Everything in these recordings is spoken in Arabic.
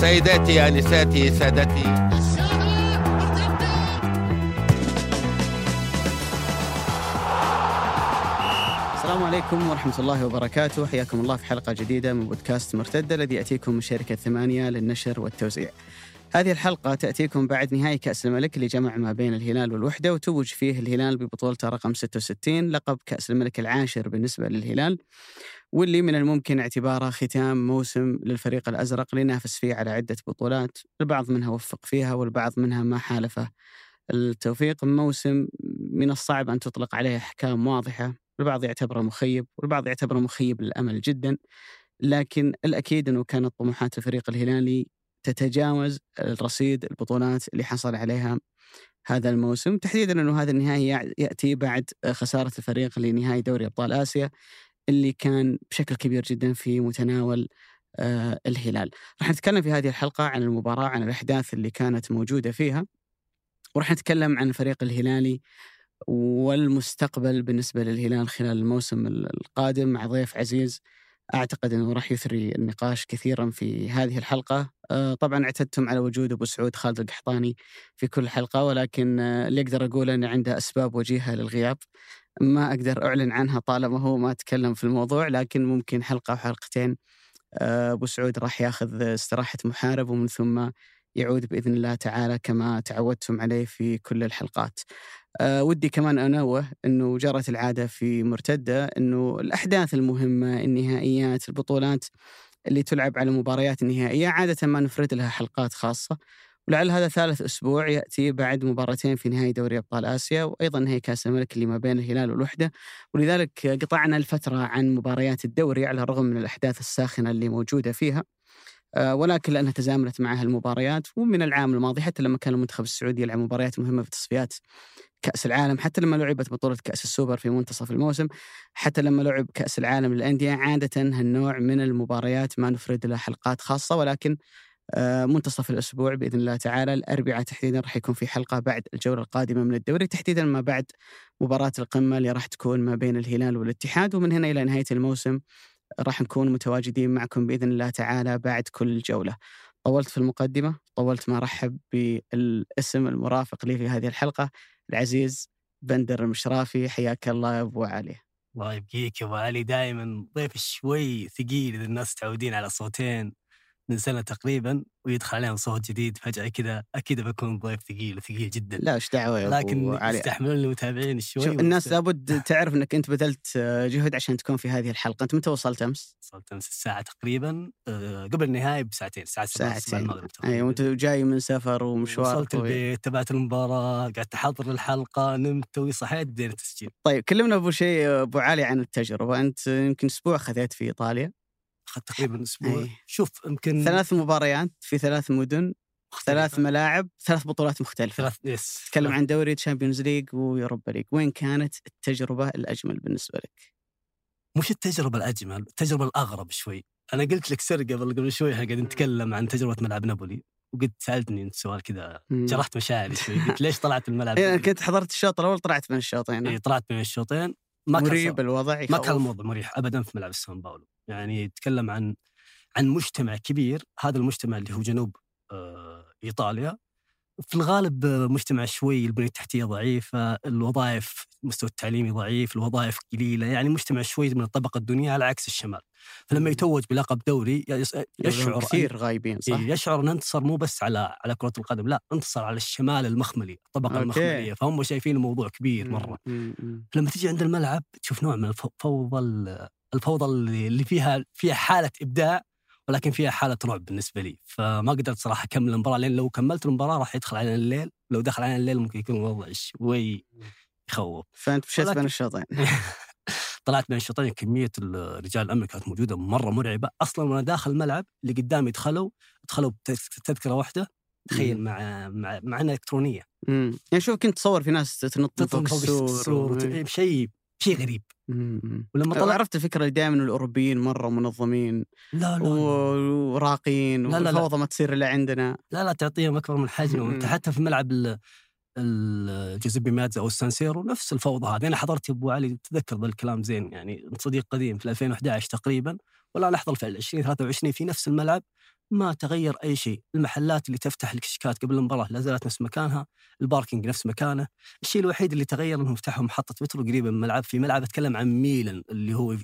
سيداتي انساتي سادتي. السلام عليكم ورحمة الله وبركاته. حياكم الله في حلقة جديدة من بودكاست مرتدة الذي يأتيكم من شركة ثمانية للنشر والتوزيع. هذه الحلقة تأتيكم بعد نهائي كأس الملك اللي جمع ما بين الهلال والوحدة وتوج فيه الهلال ببطولته رقم 66 لقب كأس الملك العاشر بالنسبة للهلال. واللي من الممكن اعتباره ختام موسم للفريق الأزرق لينافس فيه على عدة بطولات البعض منها وفق فيها والبعض منها ما حالفه. التوفيق موسم من الصعب أن تطلق عليه أحكام واضحة البعض يعتبره مخيب والبعض يعتبره مخيب للأمل جدا لكن الأكيد أنه كانت طموحات الفريق الهلالي تتجاوز الرصيد البطولات اللي حصل عليها هذا الموسم. تحديدا أنه هذا النهائي يأتي بعد خسارة الفريق لنهائي دوري أبطال آسيا. اللي كان بشكل كبير جدا في متناول آه الهلال. راح نتكلم في هذه الحلقة عن المباراة عن الأحداث اللي كانت موجودة فيها وراح نتكلم عن الفريق الهلالي والمستقبل بالنسبة للهلال خلال الموسم القادم مع ضيف عزيز. أعتقد أنه راح يثري النقاش كثيرا في هذه الحلقة. طبعا اعتدتم على وجود أبو سعود خالد القحطاني في كل حلقة ولكن اللي أقدر أقوله أنه عنده أسباب وجيهة للغياب. ما أقدر أعلن عنها طالما هو ما تكلم في الموضوع لكن ممكن حلقة أو حلقتين أبو سعود راح ياخذ استراحة محارب ومن ثم يعود بإذن الله تعالى كما تعودتم عليه في كل الحلقات. أه ودي كمان أنوه إنه جرت العادة في مرتدة إنه الأحداث المهمة، النهائيات، البطولات اللي تلعب على المباريات النهائيه عادة ما نفرد لها حلقات خاصة. ولعل هذا ثالث أسبوع يأتي بعد مباراتين في نهائي دوري أبطال آسيا وأيضا نهائي كأس الملك اللي ما بين الهلال والوحدة ولذلك قطعنا الفترة عن مباريات الدوري على الرغم من الأحداث الساخنة اللي موجودة فيها. ولكن لأنها تزامنت معها المباريات ومن العام الماضي حتى لما كان المنتخب السعودي يلعب مباريات مهمة في تصفيات كأس العالم حتى لما لعبت بطولة كأس السوبر في منتصف الموسم حتى لما لعب كأس العالم للأندية عادة هالنوع من المباريات ما نفرد لها حلقات خاصة ولكن منتصف الأسبوع بإذن الله تعالى. الأربعاء تحديدا راح يكون في حلقة بعد الجولة القادمة من الدوري تحديدا ما بعد مباراة القمة اللي راح تكون ما بين الهلال والاتحاد. ومن هنا إلى نهاية الموسم راح نكون متواجدين معكم بإذن الله تعالى بعد كل جولة. طولت في المقدمة، طولت ما ارحب بالاسم المرافق لي في هذه الحلقة العزيز بندر المشرافي. حياك الله يا أبو علي. الله يبقيك يا أبو علي. دائما ضيف شوي ثقيل إذا الناس متعودين على صوتين. من سنه تقريبا ويدخل عليهم صوت جديد فجأة كذا أكيد بكون ضيف ثقيل وثقيل جدا. لا إيش دعوة يا لكن علي؟ استحملون المتابعين شوي شوف الناس لابد تعرف إنك أنت بذلت جهد عشان تكون في هذه الحلقة. أنت متى وصلت أمس؟ وصلت أمس الساعة تقريبا قبل النهائي بساعتين الساعة 7 ساعتين. اي وأنت جاي من سفر ومشوار وصلت البيت تابعت المباراة قعدت أحضر الحلقة نمت توي صحيت بدينا التسجيل. طيب كلمنا أبو شيء أبو علي عن التجربة. أنت يمكن أسبوع خذيت في إيطاليا. اخذت تقريبا أسبوع. أي. شوف يمكن ثلاث مباريات في ثلاث مدن ثلاث ملاعب ثلاث بطولات مختلفة. ثلاث yes. تكلم عن دوري Champions League و Europa League. وين كانت التجربة الأجمل بالنسبة لك؟ مش التجربة الأجمل التجربة الأغرب شوي. أنا قلت لك سر قبل قبل شوي إحنا قاعدين نتكلم عن تجربة ملعب نابولي وقد سألتني أنت سؤال كذا. جرحت مشاعري شوي. قلت ليش طلعت الملعب؟ أنا كنت حضرت الشوط الأول طلعت من الشوطين. إيه، طلعت بين الشوطين. ما مريب. الوضع ما. كان الموضوع مريح ابدا في ملعب السان باولو. يعني يتكلم عن عن مجتمع كبير هذا المجتمع اللي هو جنوب آه، إيطاليا في الغالب مجتمع شوي البنية التحتية ضعيفة الوظائف المستوى التعليمي ضعيف الوظائف قليلة يعني مجتمع شوي من الطبقة الدنيا على عكس الشمال فلما يتوج بلقب دوري يشعر كثير غايبين صح؟ يشعر انه انتصر مو بس على على كرة القدم لا انتصر على الشمال المخملي الطبقة أوكي. المخملية فهم شايفين الموضوع كبير مرة مم، مم. لما تيجي عند الملعب تشوف نوع من الف- فوضى ال- الفوضى اللي فيها فيها حالة إبداع ولكن فيها حالة رعب بالنسبة لي. فما قدرت صراحة أكمل المباراة لأن لو كملت المباراة راح يدخل علينا الليل. لو دخل علينا الليل ممكن يكون الوضع شوي يخوف. فأنت مشيت ولكن- بين الشوطين. طلعت بين الشوطين. كمية ال- رجال الأمن كانت موجودة مرة مرعبة. أصلا وأنا داخل الملعب اللي قدامي دخلوا دخلوا بتذكره واحدة. تخيل. مع مع مع إنها إلكترونية. مم. يعني شوف كنت تصور في ناس تنط من فوق السور و- شيء شيء غريب. ولما طلع عرفت الفكرة اللي دائما الأوروبيين مرة منظمين لا لا, وراقيين لا، لا، لا. والفوضى ما تصير إلا عندنا. لا لا تعطيهم أكبر من حجمهم انت مم. حتى في ملعب ال- الجوزيبي ماتزا أو السانسيرو نفس الفوضى هذه. أنا حضرت يا أبو علي تذكر ذا الكلام زين يعني صديق قديم في 2011 تقريبا ولا أحضر في 2023 في نفس الملعب. ما تغير أي شيء، المحلات اللي تفتح الكشكات قبل المباراة لا زالت نفس مكانها، الباركينج نفس مكانه، الشيء الوحيد اللي تغير إنهم فتحوا محطة مترو قريبة من الملعب في ملعب أتكلم عن ميلان اللي هو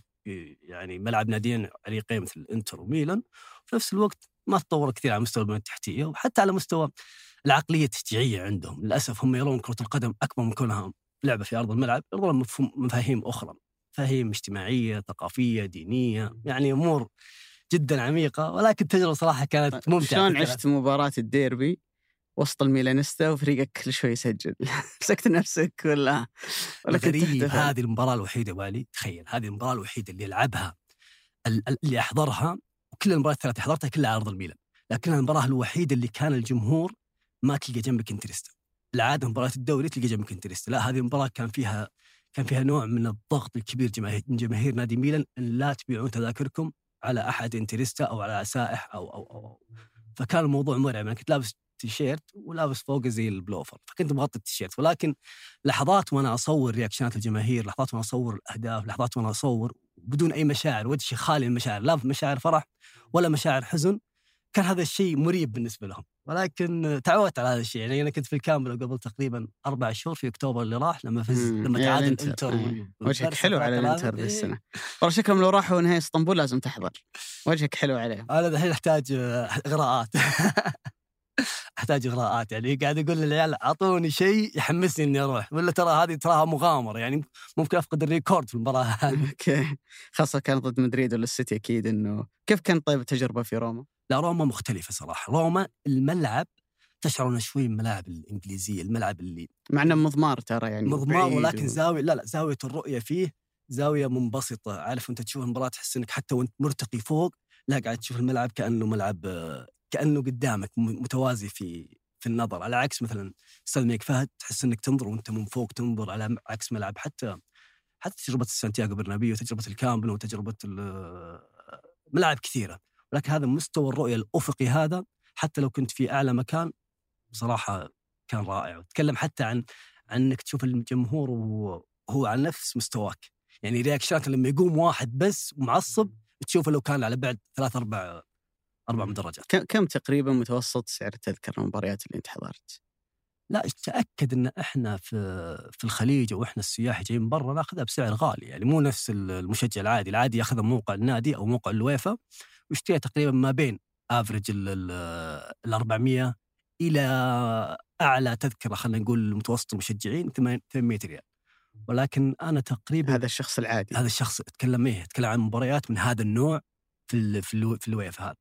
يعني ملعب ناديين عريقين مثل الإنتر وميلان، وفي نفس الوقت ما تطور كثير على مستوى البنيه التحتية وحتى على مستوى العقلية التشجيعية عندهم، للأسف هم يرون كرة القدم أكبر من كونها لعبة في أرض الملعب، يرون مفاهيم أخرى، مفاهيم اجتماعية، ثقافية، دينية، يعني أمور جدا عميقة ولكن التجربه صراحة كانت ممتعة شلون عشت مباراة الديربي؟ وسط الميلانيستا وفريقك كل شوي يسجل. مسكت نفسك ولا؟ ولا غريب؟ هذه المباراة الوحيدة والي تخيل هذه المباراة الوحيدة اللي العبها ال- ال- اللي أحضرها وكل المباريات الثلاث حضرتها كلها على أرض الميلان. لكنها المباراة الوحيدة اللي كان الجمهور ما تلقى جنبك انتريستا. العادة مباريات الدوري تلقى جنبك انتريستا. لا هذه المباراة كان فيها كان فيها نوع من الضغط الكبير من جماهير نادي ميلان إن لا تبيعون تذاكركم على أحد انتريستا أو على سائح أو أو أو. فكان الموضوع مرعب أنا كنت لابس تيشيرت ولابس فوقه زي البلوفر فكنت مغطي التيشيرت ولكن لحظات وأنا أصور reaction ات الجماهير لحظات وأنا أصور الاهداف لحظات وأنا أصور بدون أي مشاعر وجهي خالي من المشاعر لا مشاعر فرح ولا مشاعر حزن كان هذا الشيء مريب بالنسبة لهم. ولكن تعودت على هذا الشيء. يعني أنا كنت في الكامب نو قبل تقريبا أربع شهور في أكتوبر اللي راح لما فز. لما تعادل الإنتر. الانتر وجهك حلو على الإنتر. ذي إيه. السنة. والله شكلهم لو راحوا نهائي إسطنبول لازم تحضر. وجهك حلو عليهم. أنا الحين أحتاج آه، إغراءات. أحتاج إغراءات. يعني قاعد أقول للعيال أعطوني شيء يحمسني إني أروح. ولا ترى هذه تراها مغامرة. يعني ممكن أفقد ال record في المباراة. هذه okay. خاصة كان ضد مدريد ولا السيتي أكيد إنه. كيف كانت طيب التجربة في روما؟ لا روما مختلفة صراحة. روما الملعب تشعر انه شوي الملاعب الإنجليزية الملعب اللي مع إنه مضمار ترى يعني مضمار ولكن و- زاوية لا لا زاوية الرؤية فيه زاوية منبسطة. عارف أنت تشوف المباراة تحس إنك حتى وأنت مرتقي فوق لا قاعد تشوف الملعب كأنه ملعب كأنه قدامك متوازي في في النظر. على عكس مثلا استاد الملك فهد تحس إنك تنظر وأنت من فوق تنظر على عكس ملعب حتى حتى تجربة سانتياغو برنابيو وتجربة الكامب نو وتجربة ملاعب كثيرة. ولكن هذا مستوى الرؤية الأفقي هذا حتى لو كنت في أعلى مكان بصراحة كان رائع. وتكلم حتى عن انك تشوف الجمهور وهو على نفس مستواك. يعني reaction ات لما يقوم واحد بس معصب تشوفه لو كان على بعد ثلاث أربع أربع مدرجات. كم كم تقريبا متوسط سعر التذكره المباريات اللي أنت حضرت؟ لا تأكد إن إحنا في في الخليج أو إحنا السياح جايين من برا ناخذها بسعر غالي يعني مو نفس المشجع العادي العادي ياخذها من موقع النادي أو موقع الويفا ويشتريها تقريبا ما بين average ال 400 إلى أعلى تذكرة خلينا نقول متوسط المشجعين 800 ريال ولكن أنا تقريبا هذا الشخص العادي. هذا الشخص أتكلم إيه أتكلم عن مباريات من هذا النوع في ال في, ال في الويفا هذا.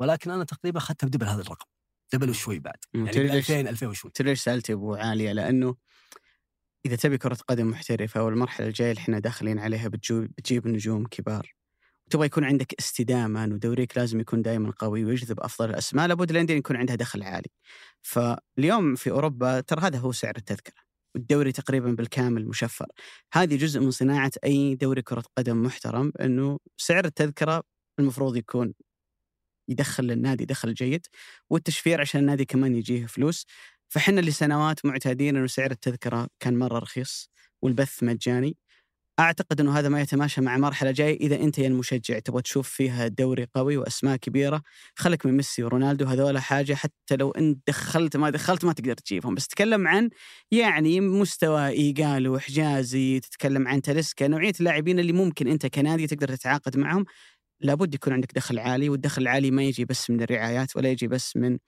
ولكن أنا تقريبا أخذتها ب double هذا الرقم. double وشوي بعد. يعني تدري ليش- 2000 2000 وشوي تدري ليش سألت يا أبو عالية؟ لأنه إذا تبي كرة قدم محترفة والمرحله الجاية اللي إحنا داخلين عليها بتجو بتجيب نجوم كبار وتبغى يكون عندك استدامة إنه دوريك لازم يكون دائما قوي ويجذب أفضل الأسماء لابد الأندية يكون عندها دخل عالي. فاليوم في أوروبا ترى هذا هو سعر التذكرة. والدوري تقريبا بالكامل مشفر. هذه جزء من صناعة أي دوري كرة قدم محترم إنه سعر التذكرة المفروض يكون يدخل للنادي دخل جيد والتشفير عشان النادي كمان يجيه فلوس. فحنا لسنوات معتادين إنه سعر التذكرة كان مرة رخيص والبث مجاني. أعتقد إنه هذا ما يتماشى مع مرحلة جاية. إذا أنت يا المشجع تبغى تشوف فيها دوري قوي وأسماء كبيرة خلك من ميسي ورونالدو هذول حاجة حتى لو انت دخلت ما دخلت ما تقدر تجيبهم. بس تتكلم عن يعني مستوى ايجالو حجازي تتكلم عن تاليسكا نوعية اللاعبين اللي ممكن أنت كنادي تقدر تتعاقد معهم. لابد يكون عندك دخل عالي والدخل العالي ما يجي بس من الرعايات ولا يجي بس من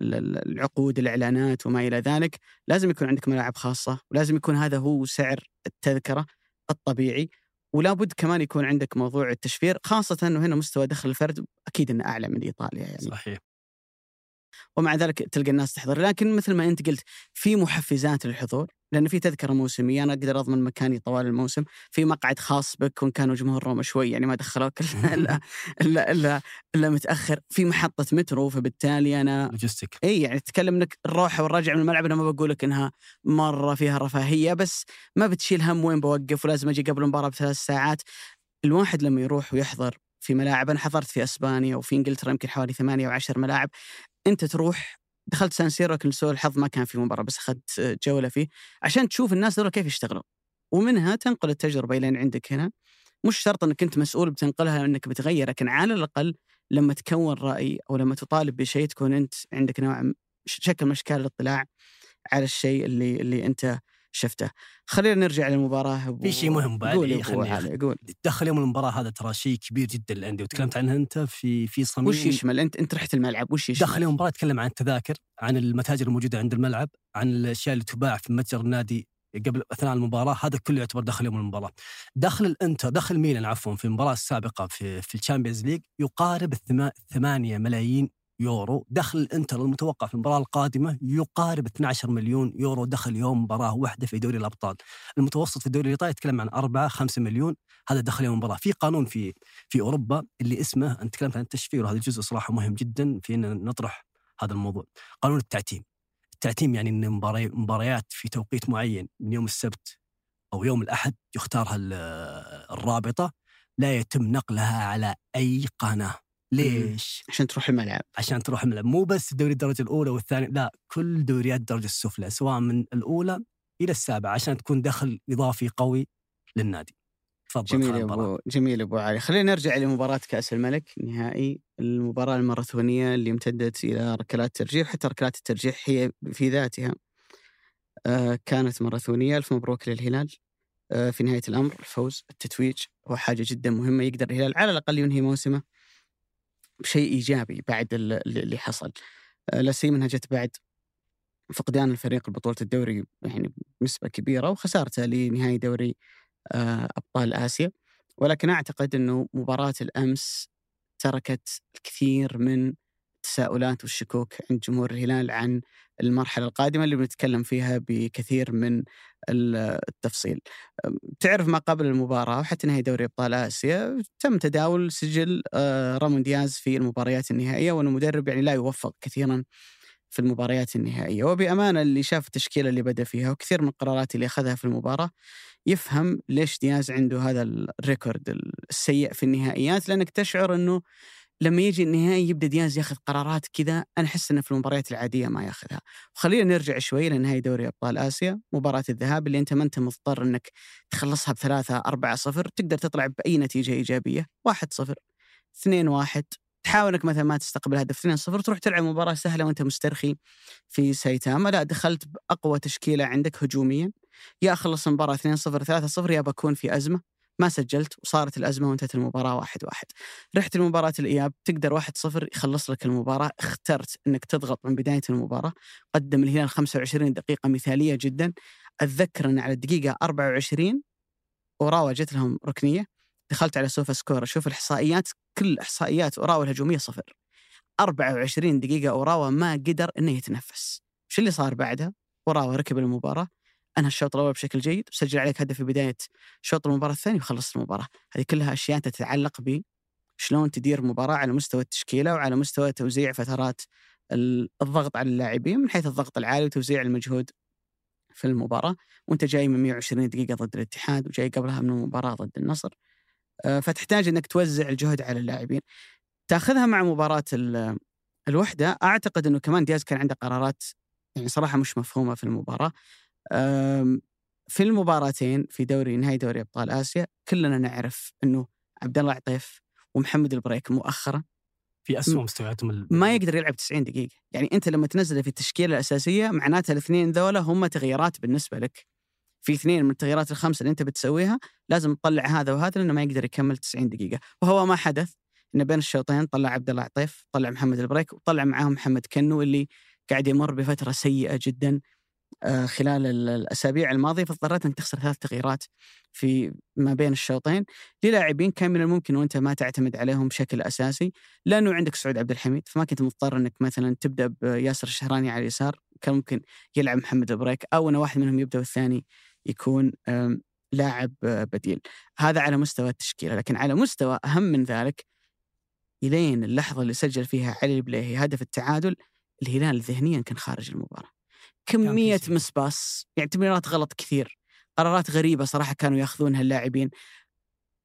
ال- ال- العقود الإعلانات وما إلى ذلك. لازم يكون عندك ملاعب خاصة ولازم يكون هذا هو سعر التذكرة الطبيعي. ولا بد كمان يكون عندك موضوع التشفير خاصة أنه هنا مستوى دخل الفرد أكيد أنه أعلى من إيطاليا يعني. صحيح. ومع ذلك تلقى الناس تحضر. لكن مثل ما أنت قلت في محفزات للحضور لأن في تذكرة موسمية أنا أقدر أضمن مكاني طوال الموسم. في مقعد خاص بك وإن كانوا جمهور روما شوي يعني ما دخلوك إلا إلا إلا, إلا, إلا متأخر. في محطة مترو فبالتالي أنا logistically يعني تتكلم إنك الروحه والرجع من الملعب أنا ما بقول لك إنها مرة فيها رفاهية بس ما بتشيل هم وين بوقف ولازم أجي قبل المباراة بثلاث ساعات. الواحد لما يروح ويحضر في ملاعب أنا حضرت في أسبانيا وفي إنجلترا يمكن حوالي ثمانية أو عشر ملاعب. أنت تروح دخلت سان سيرو لكن لسوء الحظ ما كان في مباراة بس أخذت جولة فيه عشان تشوف الناس دول كيف يشتغلون. ومنها تنقل التجربة إلى عندك هنا. مش شرط أنك أنت مسؤول بتنقلها أنك بتغير لكن على الأقل لما تكون رأي أو لما تطالب بشيء تكون أنت عندك نوع شكل من أشكال الاطلاع على الشيء اللي اللي أنت شفته. خلينا نرجع للمباراة في شيء مهم بعد قول علي، قول. دخل يوم المباراة هذا ترى شيء كبير جدا للأندية. وتكلمت عنها أنت في في صميم. وش يشمل؟ أنت أنت رحت الملعب وش يشمل؟ دخل يوم المباراة تكلم عن التذاكر عن المتاجر الموجودة عند الملعب عن الأشياء اللي تباع في متجر النادي قبل أثناء المباراة. هذا كله يعتبر دخل يوم المباراة. دخل الإنتر دخل ميلان عفوا في المباراة السابقة في في ال Champions League يقارب الثما- 8 ملايين يورو دخل الإنتر المتوقع في المباراة القادمة يقارب 12 مليون يورو دخل يوم مباراة واحدة في دوري الأبطال. المتوسط في الدوري الإيطالي يتكلم عن 4 5 مليون هذا دخل يوم المباراه في قانون في في أوروبا اللي اسمه انت تكلمت عن التشفير وهذا الجزء صراحة مهم جدا في إن نطرح هذا الموضوع. قانون التعتيم. التعتيم يعني إن مباري- مباريات في توقيت معين من يوم السبت أو يوم الأحد يختارها ال- الرابطة لا يتم نقلها على أي قناة. ليش؟ عشان تروح الملعب. عشان تروح الملعب. مو بس دوري الدرجة الأولى والثانية لا كل دوريات الدرجة السفلى سواء من الأولى إلى السابعة عشان تكون دخل إضافي قوي للنادي. تفضل جميل. أبو جميل أبو علي. خلينا نرجع لمباراه كأس الملك نهائي المباراة الماراثونية اللي امتدت إلى ركلات الترجيح حتى ركلات الترجيح هي في ذاتها. آه، كانت ماراثونية. ألف مبروك للهلال. آه، في نهاية الأمر الفوز التتويج هو حاجة جدا مهمة يقدر الهلال على الأقل ينهي موسمه. بشيء إيجابي بعد ال- اللي حصل. آه، لا سيما إنها جت بعد فقدان الفريق لبطولة الدوري يعني بنسبة كبيرة وخسارته لنهائي دوري آه، أبطال آسيا. ولكن أعتقد إنه مباراة الأمس تركت الكثير من التساؤلات والشكوك عند جمهور الهلال عن المرحلة القادمة اللي بنتكلم فيها بكثير من ال- التفصيل. تعرف ما قبل المباراة وحتى نهائي دوري أبطال آسيا تم تداول سجل رامون دياز في المباريات النهائية وانه مدرب يعني لا يوفق كثيرا في المباريات النهائية وبأمانة اللي شاف التشكيلة اللي بدأ فيها وكثير من القرارات اللي أخذها في المباراة يفهم ليش دياز عنده هذا الريكورد السيء في النهائيات لأنك تشعر إنه لما يجي النهائي يبدأ دياز ياخذ قرارات كذا أنا أحس إنه في المباريات العادية ما ياخذها. وخلينا نرجع شوي لنهائي دوري أبطال آسيا، مباراة الذهاب اللي أنت ما أنت مضطر إنك تخلصها بثلاثة أربعة صفر، تقدر تطلع بأي نتيجة إيجابية، واحد صفر، اثنين واحد، تحاول إنك مثلا ما تستقبل هدف 2 0 تروح تلعب مباراة سهلة وأنت مسترخي في سايتاما، لا دخلت بأقوى تشكيلة عندك هجوميا، يا أخلص المباراة 2 0 3 0 يا بكون في أزمة. ما سجلت وصارت الأزمة وانتهت المباراة واحد واحد. رحت لمباراة الإياب تقدر واحد صفر يخلص لك المباراة، اخترت إنك تضغط من بداية المباراة، قدم الهلال 25 دقيقة مثالية جدا، أتذكر إن على الدقيقة 24 أوراوا جت لهم ركنية، دخلت على SofaScore أشوف الإحصائيات كل احصائيات أوراوا الهجومية صفر. 24 دقيقة أوراوا ما قدر إنه يتنفس. وش اللي صار بعدها؟ أوراوا ركب المباراة انهى الشوط الأول بشكل جيد وسجل عليك هدف في بداية شوط المباراة الثاني وخلصت المباراة، هذه كلها أشياء تتعلق ب شلون تدير مباراة على مستوى التشكيلة وعلى مستوى توزيع فترات ال- الضغط على اللاعبين من حيث الضغط العالي وتوزيع المجهود في المباراة. وأنت جاي من 120 دقيقة ضد الاتحاد وجاي قبلها من المباراة ضد النصر. آه، فتحتاج إنك توزع الجهد على اللاعبين. تأخذها مع مباراة ال- الوحدة. أعتقد إنه كمان دياز كان عنده قرارات يعني صراحة مش مفهومة في المباراة. في المباراتين في دوري نهائي دوري أبطال آسيا كلنا نعرف إنه عبد الله عطيف ومحمد البريك مؤخرا في اسوء مستوياتهم ال- ما يقدر يلعب 90 دقيقة، يعني أنت لما تنزله في التشكيلة الأساسية معناتها الاثنين ذولا هم تغييرات بالنسبة لك. في اثنين من التغييرات الخمسة اللي أنت بتسويها لازم تطلع هذا وهذا لأنه ما يقدر يكمل 90 دقيقة، وهو ما حدث انه بين الشوطين طلع عبد الله عطيف، طلع محمد البريك وطلع معاهم محمد كنو اللي قاعد يمر بفترة سيئة جدا. خلال ال- الأسابيع الماضية فاضطريت انك تخسر ثلاث تغييرات في ما بين الشوطين للاعبين كان من الممكن وأنت ما تعتمد عليهم بشكل أساسي. لأنه عندك سعود عبد الحميد فما كنت مضطر إنك مثلا تبدأ بياسر الشهراني على اليسار. كان ممكن يلعب محمد البريك أو إن واحد منهم يبدأ والثاني يكون لاعب آه، بديل. هذا على مستوى التشكيلة لكن على مستوى أهم من ذلك إلين اللحظة اللي سجل فيها علي البليهي هدف التعادل الهلال ذهنيا كان خارج المباراة. كمية. مسباس يعني تمريرات غلط كثير قرارات غريبة صراحة كانوا ياخذونها اللاعبين.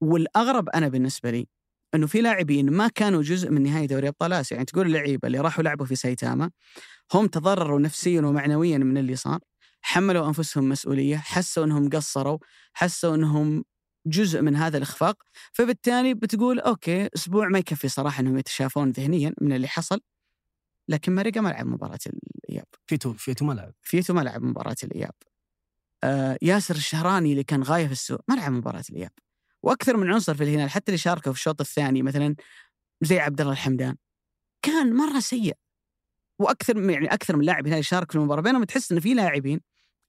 والأغرب أنا بالنسبة لي إنه في لاعبين ما كانوا جزء من نهائي دوري أبطال آسيا يعني تقول اللعيبة اللي راحوا لعبوا في سايتاما هم تضرروا نفسيا ومعنويا من اللي صار حملوا أنفسهم مسؤولية حسوا إنهم قصروا حسوا إنهم جزء من هذا الإخفاق. فبالتالي بتقول okay أسبوع ما يكفي صراحة إنهم يتشافون ذهنيا من اللي حصل. لكن ماريجا ما لعب مباراة الإياب. فييتو فييتو ما لعب. فييتو ما لعب مباراة الإياب. آه ياسر الشهراني اللي كان غاية في السوء ما لعب مباراة الإياب. وأكثر من عنصر في الهلال حتى اللي شاركوا في الشوط الثاني مثلا زي عبد الله الحمدان. كان مرة سيء. وأكثر من- يعني أكثر من لاعب هلال شارك في المباراة بينما تحس ان في لاعبين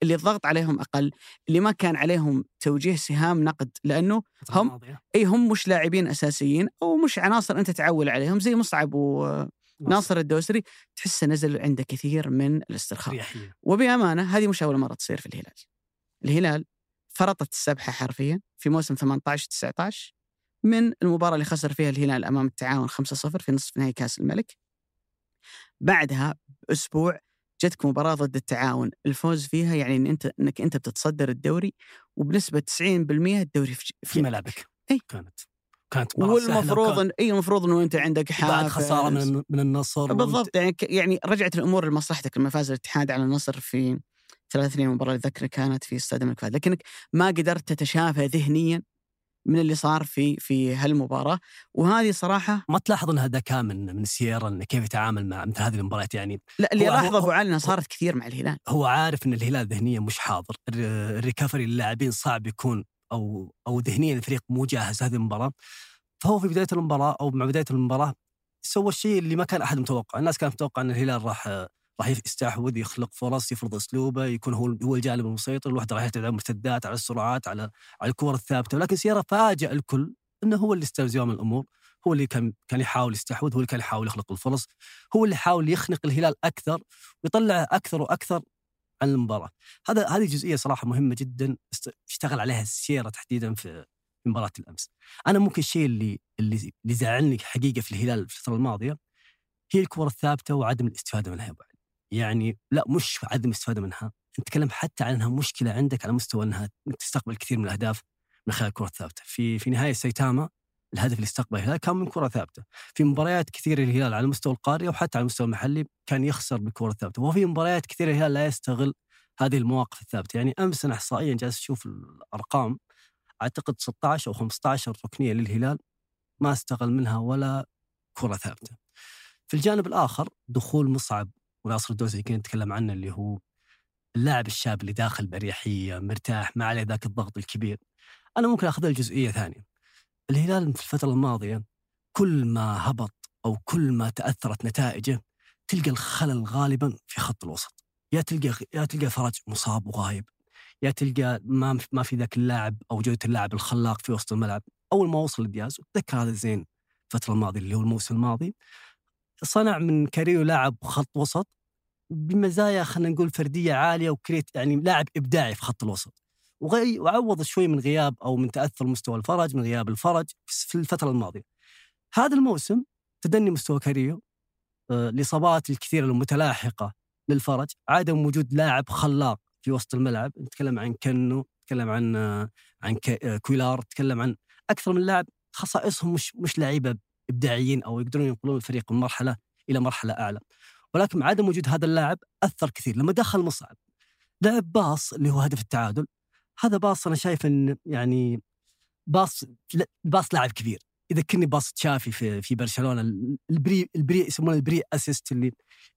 اللي الضغط عليهم أقل اللي ما كان عليهم توجيه سهام نقد لأنه هم-. إي هم مش لاعبين أساسيين أو مش عناصر أنت تعول عليهم زي مصعب وناصر الدوسري تحس نزل عنده كثير من الاسترخاء. وبأمانة هذه مش أول مرة تصير في الهلال. الهلال فرطت السبحة حرفيا في موسم 18 19 من المباراة اللي خسر فيها الهلال أمام التعاون 5-0 في نصف نهائي كأس الملك. بعدها بأسبوع جتك مباراة ضد التعاون، الفوز فيها يعني إن أنت إنك أنت بتتصدر الدوري وبنسبة 90% الدوري في, في ملعبك إي. كانت. كانت والمفروض ان إي المفروض إنه أنت عندك حافز. بعد خسارة من من النصر بالضبط يعني يعني رجعت الأمور لمصلحتك. لما فاز الاتحاد على النصر في 3 2 المباراه اللي ذكر كانت في استاد الملك فهد. لكنك ما قدرت تتشافى ذهنيا من اللي صار في في هالمباراة. وهذه صراحة ما تلاحظ ان هذا كان من من سيارة انه كيف يتعامل مع مثل هذه المباريات؟ يعني لا اللي لاحظه أبو علي انها صارت كثير مع الهلال. هو عارف إن الهلال ذهنيا مش حاضر. الر- الريكفري للاعبين صعب يكون أو أو ذهنيا الفريق مو جاهز هذه المباراة. فهو في بداية المباراة أو مع بداية المباراة سوى الشيء اللي ما كان أحد متوقع، الناس كانت متوقع إن الهلال راح راح يستحوذ يخلق فرص يفرض أسلوبه يكون هو هو الجانب المسيطر الوحدة راح يعتمد على المرتدات على السرعات على على الكور الثابتة. ولكن سيارة فاجأ الكل إنه هو اللي استلم زمام الأمور هو اللي كان كان يحاول يستحوذ هو اللي كان يحاول يخلق الفرص هو اللي حاول يخنق الهلال أكثر ويطلع أكثر وأكثر عن المباراة. هذا هذه جزئية صراحة مهمة جدا اشتغل عليها السيره تحديدا في مباراة الأمس. أنا ممكن الشيء اللي اللي زعلني حقيقة في الهلال الفترة الماضية هي الكرة الثابتة وعدم الاستفادة منها علي. يعني لا مش عدم الاستفادة منها. نتكلم حتى عن إنها مشكلة عندك على مستوى إنها تستقبل كثير من الأهداف من خلال الكرة الثابتة. في في نهاية سايتاما الهدف اللي استقبله الهلال كان من كرة ثابتة في مباريات كثيرة الهلال على مستوى القاريه وحتى على المستوى المحلي كان يخسر بالكره الثابته وفي مباريات كثيرة الهلال لا يستغل هذه المواقف الثابتة يعني أمس أنا احصائيا جالس أشوف الأرقام أعتقد 16 أو 15 ركنية للهلال ما استغل منها ولا كرة ثابتة. في الجانب الآخر دخول مصعب وناصر الدوسري كنا نتكلم عنه اللي هو اللاعب الشاب اللي داخل باريحيه مرتاح ما عليه ذاك الضغط الكبير. أنا ممكن اخذها لجزئيه ثانية. الهلال في الفترة الماضية كل ما هبط أو كل ما تأثرت نتائجه تلقى الخلل غالبا في خط الوسط. يا تلقى يا تلقى فرج مصاب وغايب يا تلقى ما ما في ذاك اللاعب أو جودة اللاعب الخلاق في وسط الملعب أول ما وصل لدياز وتذكر هذا زين الفترة الماضية اللي هو الموسم الماضي صنع من كاريو لاعب خط وسط بمزايا خلينا نقول فردية عالية و creative يعني لاعب إبداعي في خط الوسط وغي وعوض شوي من غياب أو من تأثر مستوى الفرج من غياب الفرج في الفترة الماضية. هذا الموسم تدني مستوى كاريو آه، الاصابات الكثيرة المتلاحقة للفرج عدم وجود لاعب خلاق في وسط الملعب. نتكلم عن كنو نتكلم عن عن ك- كويلار نتكلم عن أكثر من لاعب خصائصهم مش مش لعيبة إبداعيين أو يقدرون ينقلون الفريق من مرحلة إلى مرحلة أعلى. ولكن عدم وجود هذا اللاعب أثر كثير. لما دخل مصعب لعب pass اللي هو هدف التعادل هذا pass أنا شايف إن يعني pass pass لاعب كبير. يذكرني pass تشافي في في برشلونة ال pre ال pre يسمونه ال pre-assist اللي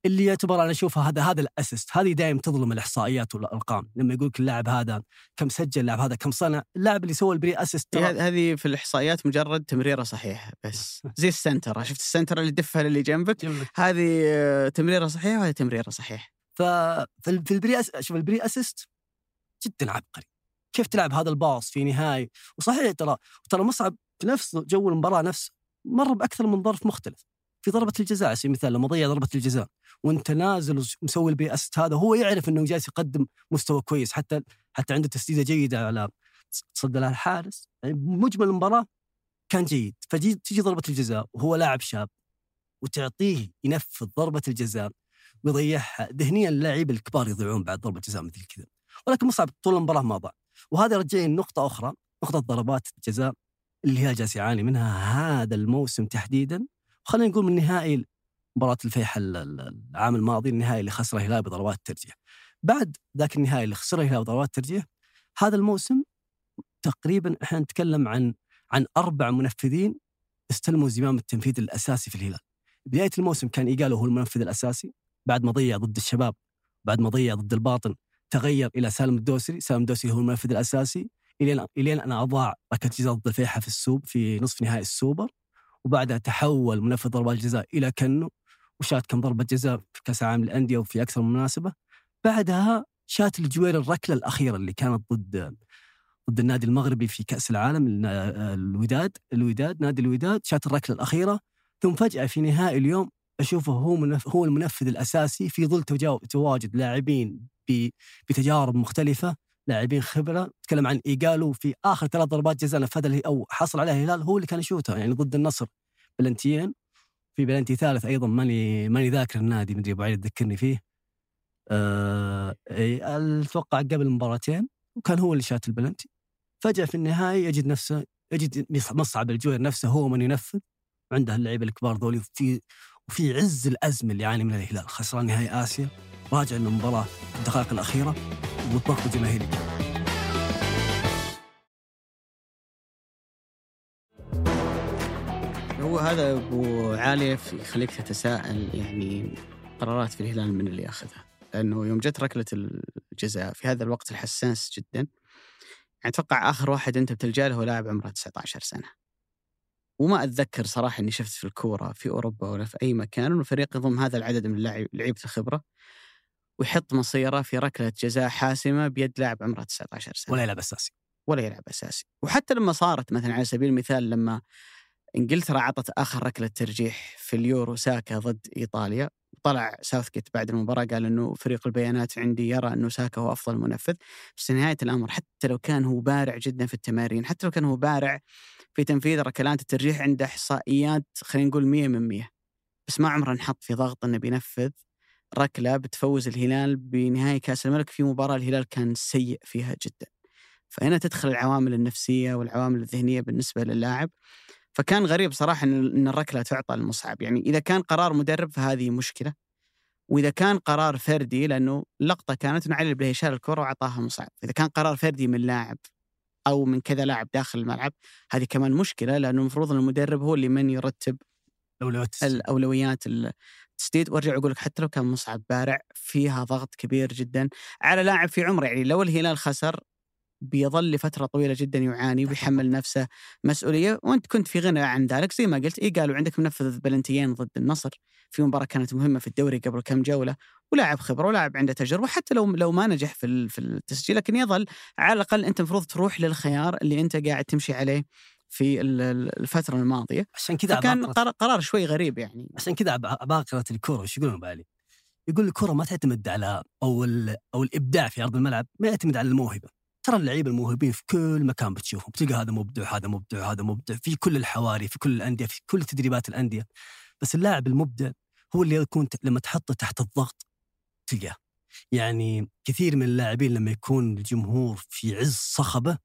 اللي يعتبر أنا اشوفها هذا هذا ال assist. هذه دائما تظلم الإحصائيات والأرقام. لما يقول لك اللاعب هذا كم سجل اللاعب هذا كم صنع اللاعب اللي سوى ال pre-assist إيه، هذه في الإحصائيات مجرد تمريرة صحيحة بس. زي ال center. شفت ال center اللي دفها للي جنبك؟ هذه آه، تمريرة صحيحة وهذه تمريرة صحيحة. ففي في ال pre. شوف ال pre assist جدا عبقري. كيف تلعب هذا ال pass في نهاية؟ وصحيح ترى ترى مصعب في نفس جو المباراة نفسه مر بأكثر من ظرف مختلف. في ضربة الجزاء على سبيل المثال لما ضيع ضربة الجزاء وانت نازل ومسوي ال pre-assist هذا هو يعرف إنه جالس يقدم مستوى كويس حتى حتى عنده تسديدة جيدة على صد لها الحارس يعني مجمل المباراة كان جيد. فجي تجي ضربة الجزاء وهو لاعب شاب وتعطيه ينفذ ضربة الجزاء ويضيعها ذهنيا اللاعبين الكبار يضيعون بعد ضربة جزاء مثل كذا. ولكن مصعب طول المباراة ما ضاع. وهذا رجعني نقطه أخرى نقطة ضربات الجزاء اللي هي جالس يعاني منها هذا الموسم تحديدا وخلينا نقول من نهائي مباراة الفيحة ال- ال- العام الماضي النهائي اللي خسره الهلال بضربات الترجيح. بعد ذاك النهائي اللي خسره الهلال بضربات الترجيح هذا الموسم تقريبا إحنا نتكلم عن عن أربع منفذين استلموا زمام التنفيذ الأساسي في الهلال. بداية الموسم كان إيجالو هو المنفذ الأساسي بعد ما ضيع ضد الشباب بعد ما ضيع ضد الباطن تغير إلى سالم الدوسري، سالم الدوسري هو المنفذ الأساسي. الين الين أن اضاع ركله جزاء ضد الفيحة في السوب في نصف نهائي السوبر. وبعدها تحول منفذ ضربات الجزاء إلى كنو وشات كم ضربة جزاء في كأس العالم للأندية وفي أكثر من مناسبة. بعدها شات الجوير الركلة الأخيرة اللي كانت ضد ضد النادي المغربي في كأس العالم الوداد الوداد نادي الوداد. شات الركلة الأخيرة. ثم فجأة في نهائي اليوم أشوفه هو. هو المنفذ الأساسي في ظل تواجد لاعبين بتجارب مختلفة لاعبين خبرة. تكلم عن إيجالو في آخر ثلاث ضربات جزاء نفذها أو حصل عليها الهلال هو اللي كان يشوتها يعني ضد النصر. بلنتيين. في بلنتي ثالث أيضا ماني ماني ذاكر النادي مدري أبو علي تذكرني فيه. أه أتوقع قبل مباراتين وكان هو اللي شات البلنتي. فجأة في النهاية يجد نفسه يجد مصعب الجوير نفسه هو من ينفذ. عنده اللعيبة الكبار ذولي وفي وفي عز الأزمة اللي يعاني منها الهلال خسران نهائي آسيا راجع من المباراه الدقائق الأخيرة والضغط الجماهيري هو هذا أبو عالية يخليك تتساءل يعني قرارات في الهلال من اللي يأخذها؟ لأنه يوم جت ركلة الجزاء في هذا الوقت الحساس جدا يعني أتوقع آخر واحد أنت بتلجأ له لاعب عمره 19 سنة. وما أتذكر صراحة إني شفت في الكورة في أوروبا ولا في أي مكان إنه فريق يضم هذا العدد من لعيبة الخبرة ويحط مصيره في ركلة جزاء حاسمة بيد لاعب عمره 19 سنة. ولا يلعب أساسي. ولا يلعب أساسي. وحتى لما صارت مثلا على سبيل المثال لما إنجلترا عطت آخر ركلة ترجيح في اليورو ساكا ضد إيطاليا طلع ساوثكيت بعد المباراة قال إنه فريق البيانات عندي يرى إنه ساكا هو أفضل منفذ. بس في نهاية الأمر حتى لو كان هو بارع جدا في التمارين حتى لو كان هو بارع في تنفيذ ركلات الترجيح عنده إحصائيات خلينا نقول 100 من 100 بس ما عمره نحط في ضغط إنه بينفذ ركلة بتفوز الهلال بنهائي كأس الملك في مباراة الهلال كان سيء فيها جدا. فهنا تدخل العوامل النفسية والعوامل الذهنية بالنسبة للاعب. فكان غريب صراحة إن الركلة تعطى للمصعب، يعني إذا كان قرار مدرب فهذه مشكلة. وإذا كان قرار فردي لأنه اللقطه كانت إنه علي البلهي شال الكره وأعطاها مصعب، إذا كان قرار فردي من لاعب أو من كذا لاعب داخل الملعب هذه كمان مشكلة لأنه المفروض إن المدرب هو اللي من يرتب أولويات الاولويات التسديد. وأرجع أقول لك حتى لو كان مصعب بارع فيها ضغط كبير جدا على لاعب في عمره. يعني لو الهلال خسر بيظل لفتره طويلة جدا يعاني ويحمل نفسه مسؤولية. وأنت كنت في غنى عن ذلك زي ما قلت اي قالوا عندك منفذ بلنتيين ضد النصر. في مباراة كانت مهمة في الدوري قبل كم جولة. ولاعب خبرة ولاعب عنده تجربة. حتى لو لو ما نجح في في التسجيل لكن يظل على الأقل أنت المفروض تروح للخيار اللي أنت قاعد تمشي عليه في الفترة الماضية. عشان كذا كان قرار شوي غريب يعني. عشان كذا عباقره الكره إيش يقولون بالي؟ يقول الكره ما تعتمد على أو أو الإبداع في أرض الملعب ما يعتمد على الموهبة. ترى اللعيبة الموهوبين في كل مكان بتشوفهم. بتلقى هذا مبدع هذا مبدع هذا مبدع. في كل الحواري في كل الأندية في كل تدريبات الأندية. بس اللاعب المبدع هو اللي يكون لما تحطه تحت الضغط تلقاه. يعني كثير من اللاعبين لما يكون الجمهور في عز صخبة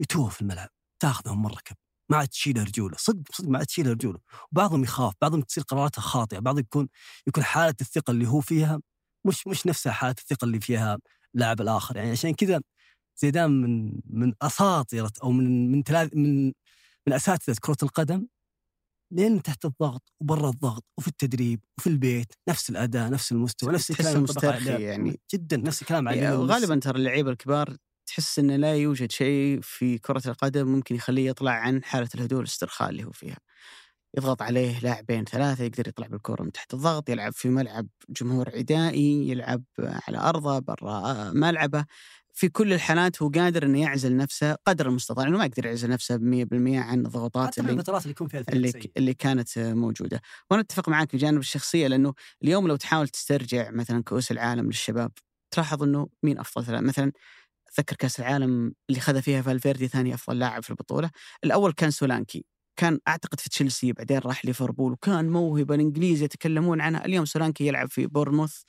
يتوه في الملعب. تاخذهم مرة كب. ما عاد تشيله رجوله. صدق صدق ما عاد تشيله رجوله. وبعضهم يخاف بعضهم تصير قراراتها خاطئة. بعضهم يكون يكون حالة الثقة اللي هو فيها مش مش نفسها حالة الثقة اللي فيها اللاعب الآخر. يعني عشان كذا زيدان من من اساطيره أو من من ثلاث من من أساتذة كرة القدم لين تحت الضغط وبرا الضغط وفي التدريب وفي البيت نفس الأداء نفس المستوى نفس الكلام المسترخي يعني. جدا نفس الكلام على يعني غالبا ترى اللعيبة الكبار تحس إنه لا يوجد شيء في كرة القدم ممكن يخليه يطلع عن حالة الهدوء والاسترخاء اللي هو فيها. يضغط عليه لاعبين ثلاثة يقدر يطلع بالكرة من تحت الضغط يلعب في ملعب جمهور عدائي يلعب على أرضه برا ملعبه. في كل الحالات هو قادر إنه يعزل نفسه قدر المستطاع إنه ما يقدر يعزل نفسه 100% عن الضغوطات اللي الفترات اللي يكون فيها اللي, اللي كانت موجودة. وأنا أتفق معك في جانب الشخصية لأنه اليوم لو تحاول تسترجع مثلا كؤوس العالم للشباب تلاحظ إنه مين أفضل مثلا أتذكر كأس العالم اللي خذ فيها فالفيردي ثاني أفضل لاعب في البطولة. الأول كان سولانكي كان أعتقد في تشيلسي بعدين راح ليفربول وكان موهبة الإنجليز يتكلمون عنها. اليوم سولانكي يلعب في بورموث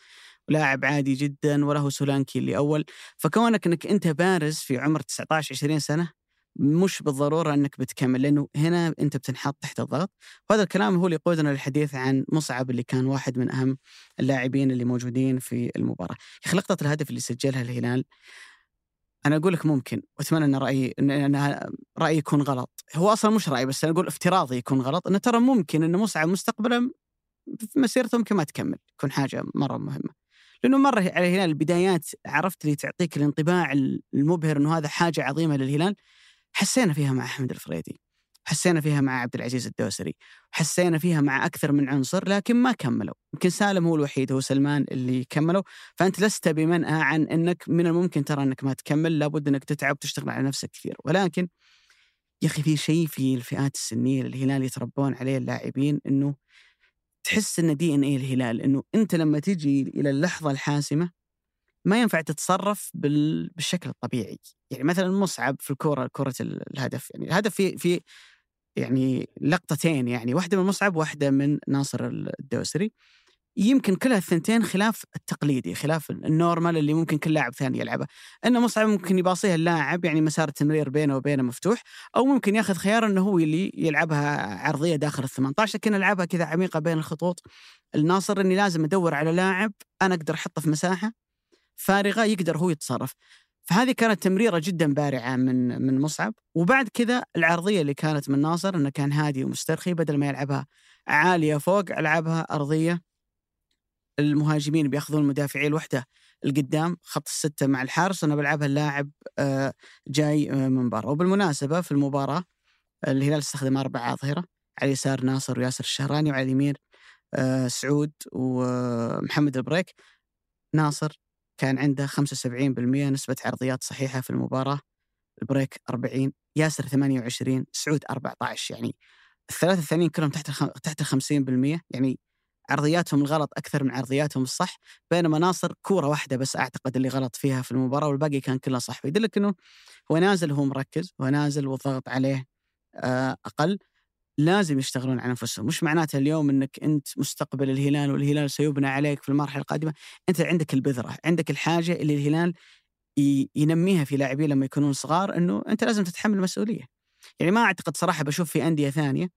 لاعب عادي جدا ولا هو سولانكي اللي أول. فكونك إنك أنت بارز في عمر 19 20 سنة مش بالضرورة إنك بتكمل لأنه هنا أنت بتنحط تحت الضغط. وهذا الكلام هو اللي يقودنا للحديث عن مصعب اللي كان واحد من أهم اللاعبين اللي موجودين في المباراة. لقطة الهدف اللي سجلها الهلال أنا أقول لك ممكن وأتمنى إن رأيي إن رأيي يكون غلط. هو أصلا مش رايي بس أنا أقول افتراضي يكون غلط. إنه ترى ممكن إن مصعب مستقبلا في مسيرته ممكن ما تكمل يكون حاجة مرة مهمة. لأنه مرة على الهلال البدايات عرفت اللي تعطيك الانطباع المبهر إنه هذا حاجة عظيمة للهلال. حسينا فيها مع أحمد الفريدي حسينا فيها مع عبد العزيز الدوسري حسينا فيها مع أكثر من عنصر لكن ما كملوا. يمكن سالم هو الوحيد هو سلمان اللي كملوا. فأنت لست بمنأى عن إنك من الممكن ترى إنك ما تكمل لابد إنك تتعب وتشتغل على نفسك كثير. ولكن يا أخي في شيء في الفئات السنية اللي الهلال يتربون عليه اللاعبين إنه تحس إن دي ان اي الهلال إنه أنت لما تجي إلى اللحظة الحاسمة ما ينفع تتصرف بالشكل الطبيعي. يعني مثلا مصعب في الكورة كرة الهدف. يعني الهدف في في يعني لقطتين يعني واحدة من مصعب واحدة من ناصر الدوسري. يمكن كلها الثنتين خلاف التقليدي خلاف النورمال اللي ممكن كل لاعب ثاني يلعبه. ان مصعب ممكن يباصيها اللاعب يعني مسار التمرير بينه وبينه مفتوح أو ممكن ياخذ خيار إنه هو اللي يلعبها عرضية داخل ال 18 لكن ألعبها كذا عميقة بين الخطوط. الناصر إني لازم أدور على لاعب أنا أقدر أحطه في مساحة فارغة يقدر هو يتصرف. فهذه كانت تمريرة جدا بارعة من من مصعب. وبعد كذا العرضية اللي كانت من ناصر إنه كان هادي ومسترخي بدل ما يلعبها عالية فوق لعبها أرضية المهاجمين بياخذون المدافعين الوحدة القدام خط الستة مع الحارس وأنا بلعبها اللاعب آه، جاي آه، من برا وبالمناسبة في المباراة الهلال استخدم أربع أظهرة على اليسار ناصر وياسر الشهراني وعلى اليمين آه، سعود ومحمد البريك ناصر كان عنده 75% نسبة عرضيات صحيحة في المباراة البريك 40 ياسر 28 سعود 14 يعني الثلاثة الثانيين كلهم تحت. تحت ال 50% يعني عرضياتهم الغلط أكثر من عرضياتهم الصح بينما ناصر كورة واحدة بس أعتقد اللي غلط فيها في المباراة والباقي كان كله صح. فيدلك إنه هو نازل هو مركز هو نازل والضغط عليه آه، أقل لازم يشتغلون على أنفسهم، مش معناته اليوم إنك أنت مستقبل الهلال والهلال سيبنى عليك في المرحله القادمة، أنت عندك البذرة، عندك الحاجة اللي الهلال ينميها في لاعبين لما يكونون صغار إنه أنت لازم تتحمل مسؤولية. يعني ما أعتقد صراحة بشوف في أندية ثانية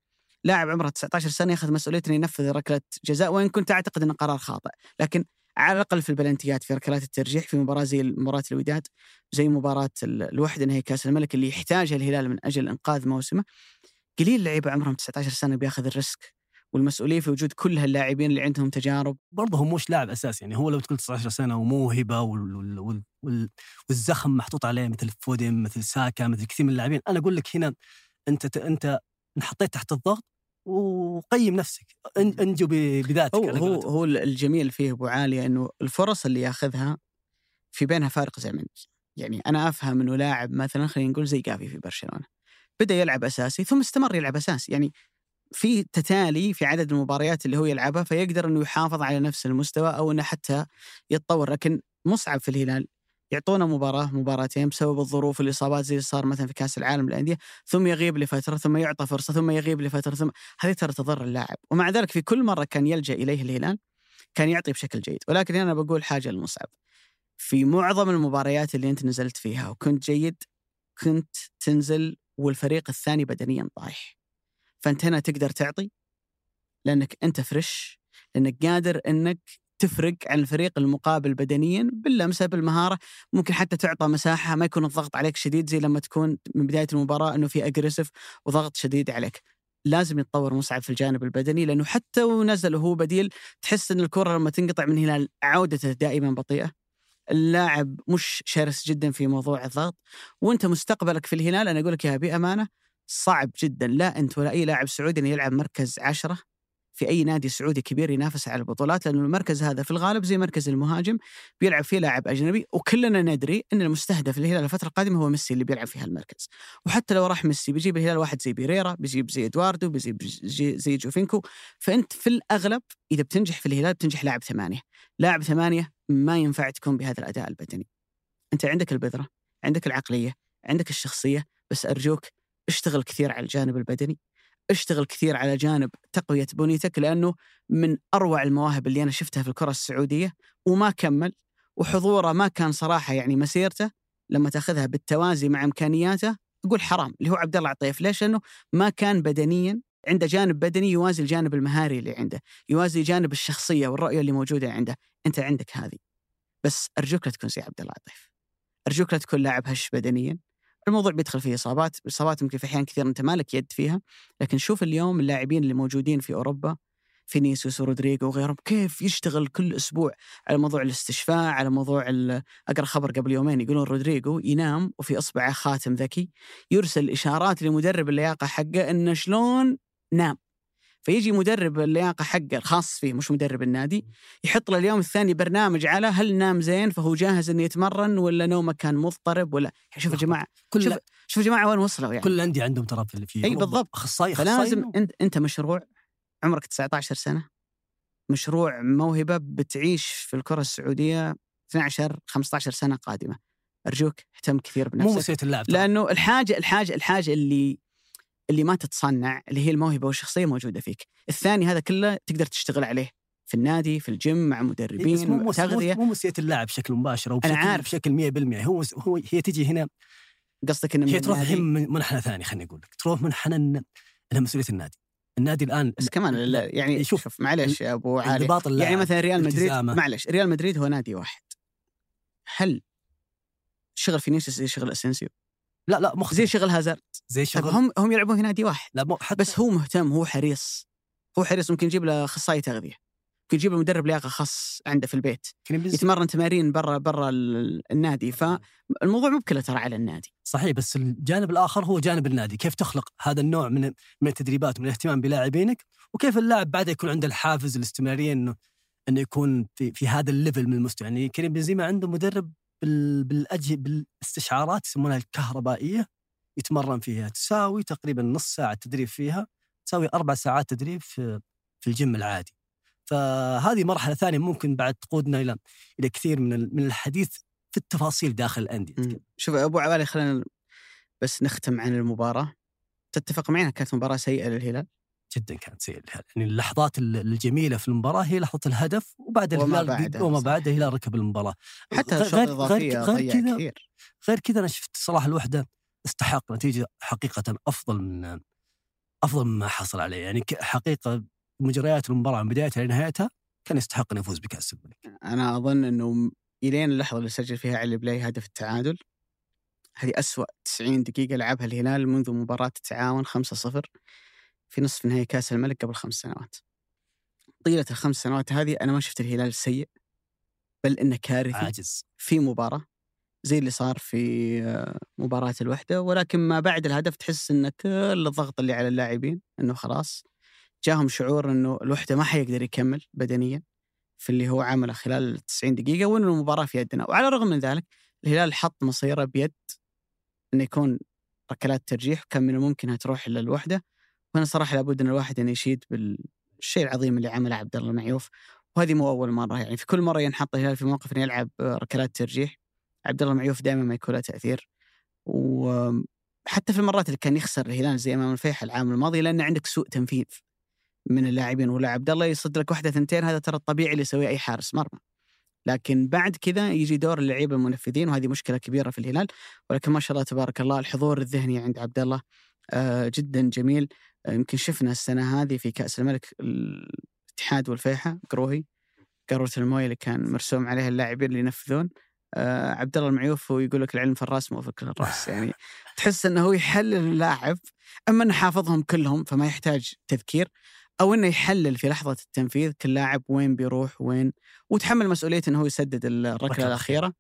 لاعب عمره 19 سنة ياخذ مسؤولية إنه ينفذ ركلة جزاء وإن كنت أعتقد إنه قرار خاطئ، لكن على الأقل في البلنتيات في ركلات الترجيح في مباراة زي مباراة الوداد زي مباراة الوحدة نهائي كأس الملك اللي يحتاجها الهلال من أجل إنقاذ موسمه. قليل لعيبه عمرهم 19 سنة بياخذ الريسك والمسؤولية في وجود كل هاللاعبين اللي عندهم تجارب. برضه هو مش لاعب أساسي يعني هو لو تقول 19 سنة وموهبة وال... وال... وال... والزخم محطوط عليه مثل فودن مثل ساكا مثل كثير من اللاعبين. أنا أقول لك هنا أنت. أنت انحطيت تحت الضغط وقيم نفسك. أنجو بذاتك هو هو, هو الجميل فيه أبو عاليه إنه الفرص اللي ياخذها في بينها فارق زمني يعني أنا أفهم إنه لاعب مثلا خلينا نقول زي جافي في برشلونة. بدأ يلعب أساسي ثم استمر يلعب أساسي. يعني في تتالي في عدد المباريات اللي هو يلعبها فيقدر إنه يحافظ على نفس المستوى أو إنه حتى يتطور. لكن مصعب في الهلال يعطونا مباراة مباراتين بسبب الظروف الإصابات زي اللي صار مثلا في كأس العالم للأندية ثم يغيب لفترة ثم يعطى فرصة ثم يغيب لفترة ثم هذه ترى تضر اللاعب. ومع ذلك في كل مرة كان يلجأ إليه الهلال كان يعطي بشكل جيد. ولكن أنا بقول حاجة لمصعب في معظم المباريات اللي أنت نزلت فيها وكنت جيد كنت تنزل والفريق الثاني بدنيا طايح. فأنت هنا تقدر تعطي لأنك أنت فريش لأنك قادر إنك تفرق عن الفريق المقابل بدنيا باللمسة بالمهارة. ممكن حتى تعطى مساحة ما يكون الضغط عليك شديد زي لما تكون من بداية المباراة إنه في اجريسيف وضغط شديد عليك. لازم يتطور مصعب في الجانب البدني لأنه حتى ونزل وهو بديل تحس إن الكرة لما تنقطع من هلال عودته دائما بطيئة. اللاعب مش شرس جدا في موضوع الضغط. وأنت مستقبلك في الهلال أنا أقول لك يا بأمانة صعب جدا. لا أنت ولا أي لاعب سعودي انه يلعب مركز عشرة. في أي نادي سعودي كبير ينافس على البطولات لأنه المركز هذا في الغالب زي مركز المهاجم بيلعب فيه لاعب أجنبي وكلنا ندري إن المستهدف الهلال الفترة القادمة هو ميسي اللي بيلعب في هالمركز وحتى لو راح ميسي بيجيب الهلال واحد زي بيريرا بيجيب زي إدواردو بيجيب زي جوفينكو. فأنت في الأغلب إذا بتنجح في الهلال بتنجح لاعب ثمانية. لاعب ثمانية ما ينفع تكون بهذا الأداء البدني. أنت عندك البذرة عندك العقلية عندك الشخصية بس أرجوك اشتغل كثير على الجانب البدني. أشتغل كثير على جانب تقوية بنيتك لأنه من أروع المواهب اللي أنا شفتها في الكرة السعودية وما كمل وحضوره ما كان صراحة يعني مسيرته لما تأخذها بالتوازي مع إمكانياته أقول حرام اللي هو عبد الله عطيف. ليش؟ لأنه ما كان بدنيا عنده جانب بدني يوازي الجانب المهاري اللي عنده يوازي جانب الشخصية والرؤية اللي موجودة عنده. أنت عندك هذه. بس أرجوك لا تكون زي عبد الله عطيف. أرجوك لا تكون لاعب هش بدنيا. الموضوع بيدخل فيه إصابات إصابات يمكن في أحيان كثير أنت مالك يد فيها لكن شوف اليوم اللاعبين اللي موجودين في أوروبا فينيسيوس ورودريجو وغيرهم كيف يشتغل كل أسبوع على موضوع الاستشفاء على موضوع أقرأ خبر قبل يومين يقولون رودريجو ينام وفي إصبعه خاتم ذكي يرسل إشارات لمدرب اللياقة حقه إنه شلون نام. فيجي مدرب اللياقة حقه الخاص فيه مش مدرب النادي يحط له اليوم الثاني برنامج على هل نام زين فهو جاهز إنه يتمرن ولا نومه كان مضطرب ولا. شوف يا جماعة كل شوف شوف يا جماعة وين وصلوا يعني. كل الأندية عندهم ترى في أوروبا بالضبط. اخصائي فلازم أنت أنت مشروع عمرك 19 سنة مشروع موهبة بتعيش في الكرة السعودية 12 15 سنة قادمة. أرجوك اهتم كثير مو بنفسك. مسيره اللاعب. لأنه الحاجة الحاجة الحاجة اللي اللي ما تتصنع اللي هي الموهبة والشخصية موجودة فيك. الثاني هذا كله تقدر تشتغل عليه في النادي في الجيم مع إيه، مدربين مو مو تغذية. مو مسيره اللاعب بشكل مباشر أو أنا بشكل عارف. بشكل 100% هو هو هي تجي هنا قصدك إنه هي تروح؟ الحين من منحنى ثاني خليني أقول لك. تروح منحنى انها مسؤولية النادي. النادي الآن بس كمان لا يعني شوف، شوف معلش يا أبو علي يعني مثلا ريال مدريد. معلش ريال مدريد هو نادي واحد. هل شغل فينيسيوس زي شغل أسينسيو؟ لا لا مختلف زي شغل هازارد. زي طيب شغل؟ هم هم يلعبون في نادي واحد. لا حتى بس هو مهتم هو حريص. هو حريص ممكن يجيب له اخصائي تغذية. ممكن يجيب له مدرب لياقة خاص عنده في البيت. يتمرن تمارين برا برا ال- النادي. فالموضوع مو بكله ترى على النادي. صحيح بس الجانب الآخر هو جانب النادي. كيف تخلق هذا النوع من من التدريبات ومن الاهتمام بلاعبينك؟ وكيف اللاعب بعد يكون عنده الحافز الاستمرارية إنه إنه يكون في في هذا ال level من المستوى؟ يعني كريم بنزيما عنده مدرب بال بالاجهزه بالاستشعارات يسمونها الكهربائية يتمرن فيها. تساوي تقريبا نص ساعة تدريب فيها تساوي أربع ساعات تدريب في في الجيم العادي. فهذه مرحلة ثانية ممكن بعد تقودنا إلى إلى كثير من من الحديث في التفاصيل داخل الأندية. شوف أبو عوالي خلينا بس نختم عن المباراة. تتفق معي كانت مباراة سيئة للهلال؟ جدا كانت سيئة الهلال يعني اللحظات ال- الجميلة في المباراة هي لحظة الهدف وبعد وما الهلال وما صح. بعد الهلال ركب المباراة. حتى غير- غير- غير كذا غير كذا أنا شفت صلاح الوحدة استحق نتيجة حقيقة أفضل من أفضل مما حصل عليه. يعني حقيقة مجريات المباراة من بدايتها لنهايتها كان يستحق انه يفوز بكأس الملك. أنا أظن إنه إلين اللحظة اللي سجل فيها علي بلاي هدف التعادل هذه أسوأ 90 دقيقة لعبها الهلال منذ مباراة التعاون 5-0 في نصف نهائي كأس الملك قبل خمس سنوات. طيلة الخمس سنوات هذه أنا ما شفت الهلال سيء بل إنه كارثي عاجز. في مباراة زي اللي صار في آه، مباراة الوحدة. ولكن ما بعد الهدف تحس إن كل الضغط اللي على اللاعبين إنه خلاص جاهم شعور إنه الوحدة ما حيقدر يكمل بدنيا في اللي هو عمله خلال 90 دقيقة وإن المباراة في يدنا. وعلى الرغم من ذلك الهلال حط مصيره بيد إنه يكون ركلات ترجيح كان من الممكن تروح للوحدة وأنا صراحة لابد إن الواحد إنه يشيد بالشيء العظيم اللي عمله عبد الله المعيوف وهذه مو أول مرة يعني في كل مرة ينحط الهلال في موقف إنه يلعب ركلات ترجيح عبد الله معيوف دائما ما يكون له تأثير. وحتى في المرات اللي كان يخسر الهلال زي إمام الفيحاء العام الماضي لأن عندك سوء تنفيذ من اللاعبين. ولا عبد الله يصد لك واحدة ثنتين هذا ترى الطبيعي اللي يسويه أي حارس مرمى. لكن بعد كذا يجي دور اللعيبة المنفذين وهذه مشكلة كبيرة في الهلال. ولكن ما شاء الله تبارك الله الحضور الذهني عند عبد الله آه، جدا جميل. يمكن شفنا السنة هذه في كأس الملك الاتحاد والفيحاء قروهي قاروره الموية اللي كان مرسوم عليها اللاعبين اللي ينفذون. آه عبد الله المعيوف هو يقول لك العلم في الرأس مو في كل الرأس. يعني تحس إنه هو يحلل اللاعب أما إنه حافظهم كلهم فما يحتاج تذكير أو إنه يحلل في لحظة التنفيذ كل لاعب وين بيروح وين وتحمل مسؤولية إنه هو يسدد الركلة الأخيرة.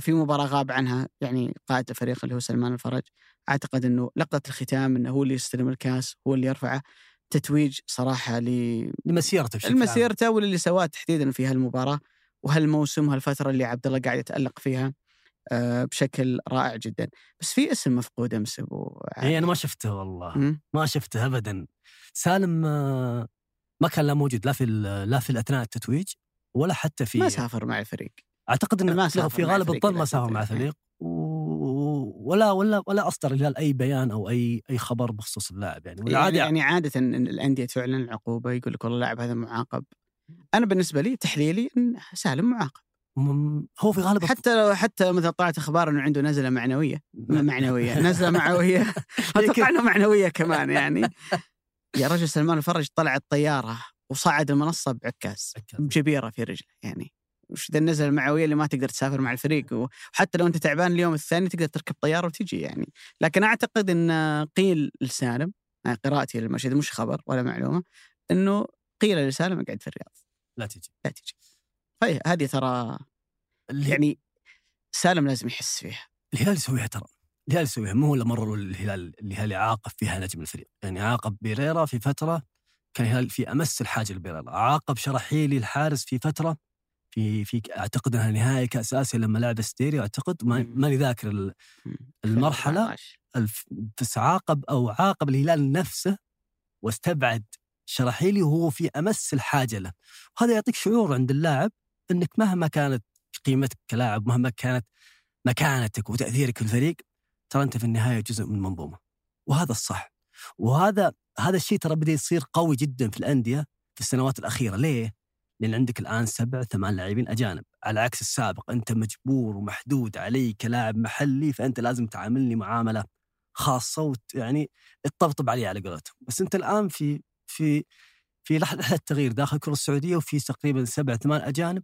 في مباراة غاب عنها يعني قائد الفريق اللي هو سلمان الفرج أعتقد إنه لقطة الختام إنه هو اللي يستلم الكاس هو اللي يرفعه تتويج صراحة ل لمسيرته بشكل عام. المسيرته واللي سواه تحديدا في هالمباراة وهالموسم وهالفترة اللي عبد الله قاعد يتألق فيها آه، بشكل رائع جدا بس في اسم مفقود أمس أبو. اي أنا ما شفته والله. ما شفته ابدا سالم آه، ما كان لا موجود لا في لا في اثناء التتويج ولا حتى في ما سافر مع الفريق أعتقد انه في غالب الظن كنت- مع. الفريق و- ولا ولا ولا أصدر الهلال أي بيان أو أي أي خبر بخصوص اللاعب يعني يعني, والعادي يعني عادة إن الأندية تعلن العقوبة يقول لك والله اللاعب هذا معاقب. أنا بالنسبة لي تحليلي إن سالم معاقب. هو في غالب حتى لو حتى مثلا طلعت أخبار إنه عنده نزلة معنوية. معنوية نزلة معنوية. أتوقع إنه معنوية كمان يعني. يا رجل سلمان الفرج طلع الطيارة وصعد المنصة بعكاز بجبيره في رجله يعني. وش ذا النزلة المعويه اللي ما تقدر تسافر مع الفريق وحتى لو أنت تعبان اليوم الثاني تقدر تركب طيارة وتجي يعني. لكن أعتقد إن قيل لسالم يعني قراءتي للمرشد مش خبر ولا معلومة إنه قيل لسالم أقعد في الرياض. لا تجي. لا تجي. هذه ترى اللي- يعني سالم لازم يحس فيها. الهلال يسويها ترى. الهلال يسويها. مو الا مرة الهلال الهلال يعاقب فيها نجم الفريق. يعني عاقب بيريرا في فترة كان الهلال في أمس الحاجة لبيريرا. عاقب شرحيلي الحارس في فترة في في أعتقد إنها نهائي كأس آسيا لما لعب ستيريو أعتقد. ماني ذاكر. المرحلة 2014. الف- بس عاقب أو عاقب الهلال نفسه واستبعد شرحيلي وهو في أمس الحاجة له وهذا يعطيك شعور عند اللاعب إنك مهما كانت قيمتك كلاعب مهما كانت مكانتك وتأثيرك في الفريق ترى أنت في النهاية جزء من منظومة وهذا الصح وهذا هذا الشيء ترى بدأ يصير قوي جدا في الأندية في السنوات الأخيرة ليه؟ لأن عندك الآن سبع ثمان لاعبين أجانب. على عكس السابق أنت مجبور ومحدود علي كلاعب محلي فأنت لازم تعاملني معاملة خاصة وت يعني تطبطب علي على قولتهم. بس أنت الآن في في في لح- رحله تغيير داخل الكره السعودية وفي تقريبا سبع ثمان أجانب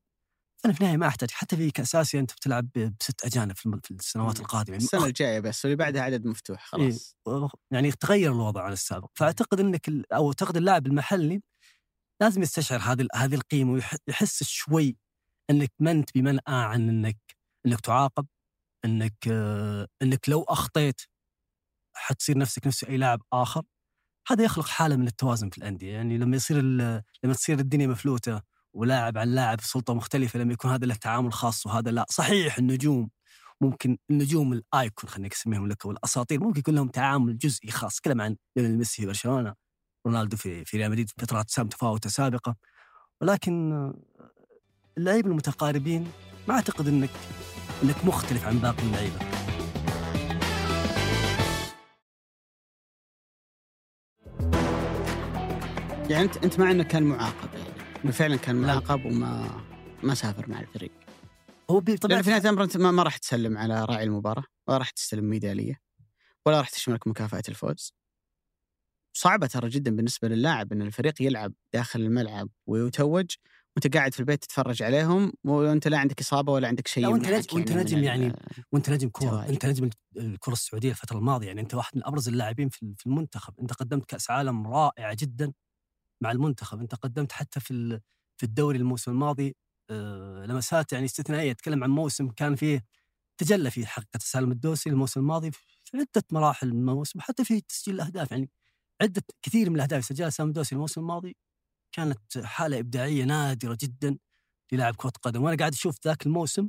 أنا في النهاية ما أحتاج. حتى في كأس آسيا أنت بتلعب بست أجانب في السنوات. القادمة. يعني السنة الجاية بس واللي بعدها عدد مفتوح خلاص. يعني تغير الوضع عن السابق. فأعتقد إنك أو أعتقد اللاعب المحلي لازم يستشعر هذه هذه القيمة ويحس شوي إنك ما أنت بمنأى عن إنك إنك تعاقب إنك آه، إنك لو أخطيت حتصير نفسك نفس أي لاعب آخر. هذا يخلق حالة من التوازن في الأندية. يعني لما يصير لما تصير الدنيا مفلوتة ولاعب عن لاعب سلطة مختلفة لما يكون هذا له تعامل خاص وهذا لا. صحيح النجوم ممكن النجوم الآيكون خلينا نسميهم لك والأساطير ممكن يكون لهم تعامل جزئي خاص. كلام عن ليونيل ميسي برشلونة رونالدو في في ريال مدريد في فترات متفاوته سابقة. ولكن اللعيبه المتقاربين ما أعتقد إنك إنك مختلف عن باقي اللعيبة. يعني أنت أنت مع إنه كان معاقب يعني. إنه فعلا كان معاقب وما ما سافر مع الفريق. هو بطبيعه في نهاية الأمر أنت ما, ما راح تسلم على راعي المباراة ولا راح تستلم ميدالية ولا راح تشملك مكافأة الفوز. صعبة ترى جدا بالنسبة للاعب إن الفريق يلعب داخل الملعب ويتوج وأنت قاعد في البيت تتفرج عليهم وأنت لا عندك إصابة ولا عندك شيء يمنعك نجم- وأنت من نجم يعني وأنت نجم كورة. أنت نجم الكرة السعودية الفترة الماضية يعني أنت واحد من أبرز اللاعبين في المنتخب. أنت قدمت كأس عالم رائعه جدا مع المنتخب. أنت قدمت حتى في في الدوري الموسم الماضي آه، لمسات يعني استثنائية. أتكلم عن موسم كان فيه تجلى فيه حقيقة سالم الدوسي الموسم الماضي في عدة مراحل من الموسم حتى في تسجيل الأهداف. يعني عدة كثير من الأهداف سجلها سالم الدوسي الموسم الماضي كانت حالة إبداعية نادرة جدا للاعب كرة قدم وأنا قاعد أشوف ذاك الموسم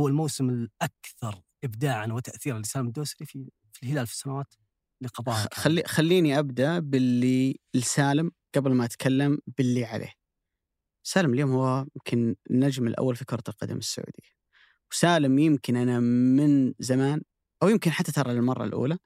هو الموسم الأكثر ابداعا وتاثيرا لسالم الدوسري في في الهلال في السنوات اللي قضاها. خلي خليني أبدأ باللي لسالم قبل ما أتكلم باللي عليه. سالم اليوم هو يمكن النجم الأول في كرة القدم السعودية. وسالم يمكن أنا من زمان أو يمكن حتى ترى للمرة الأولى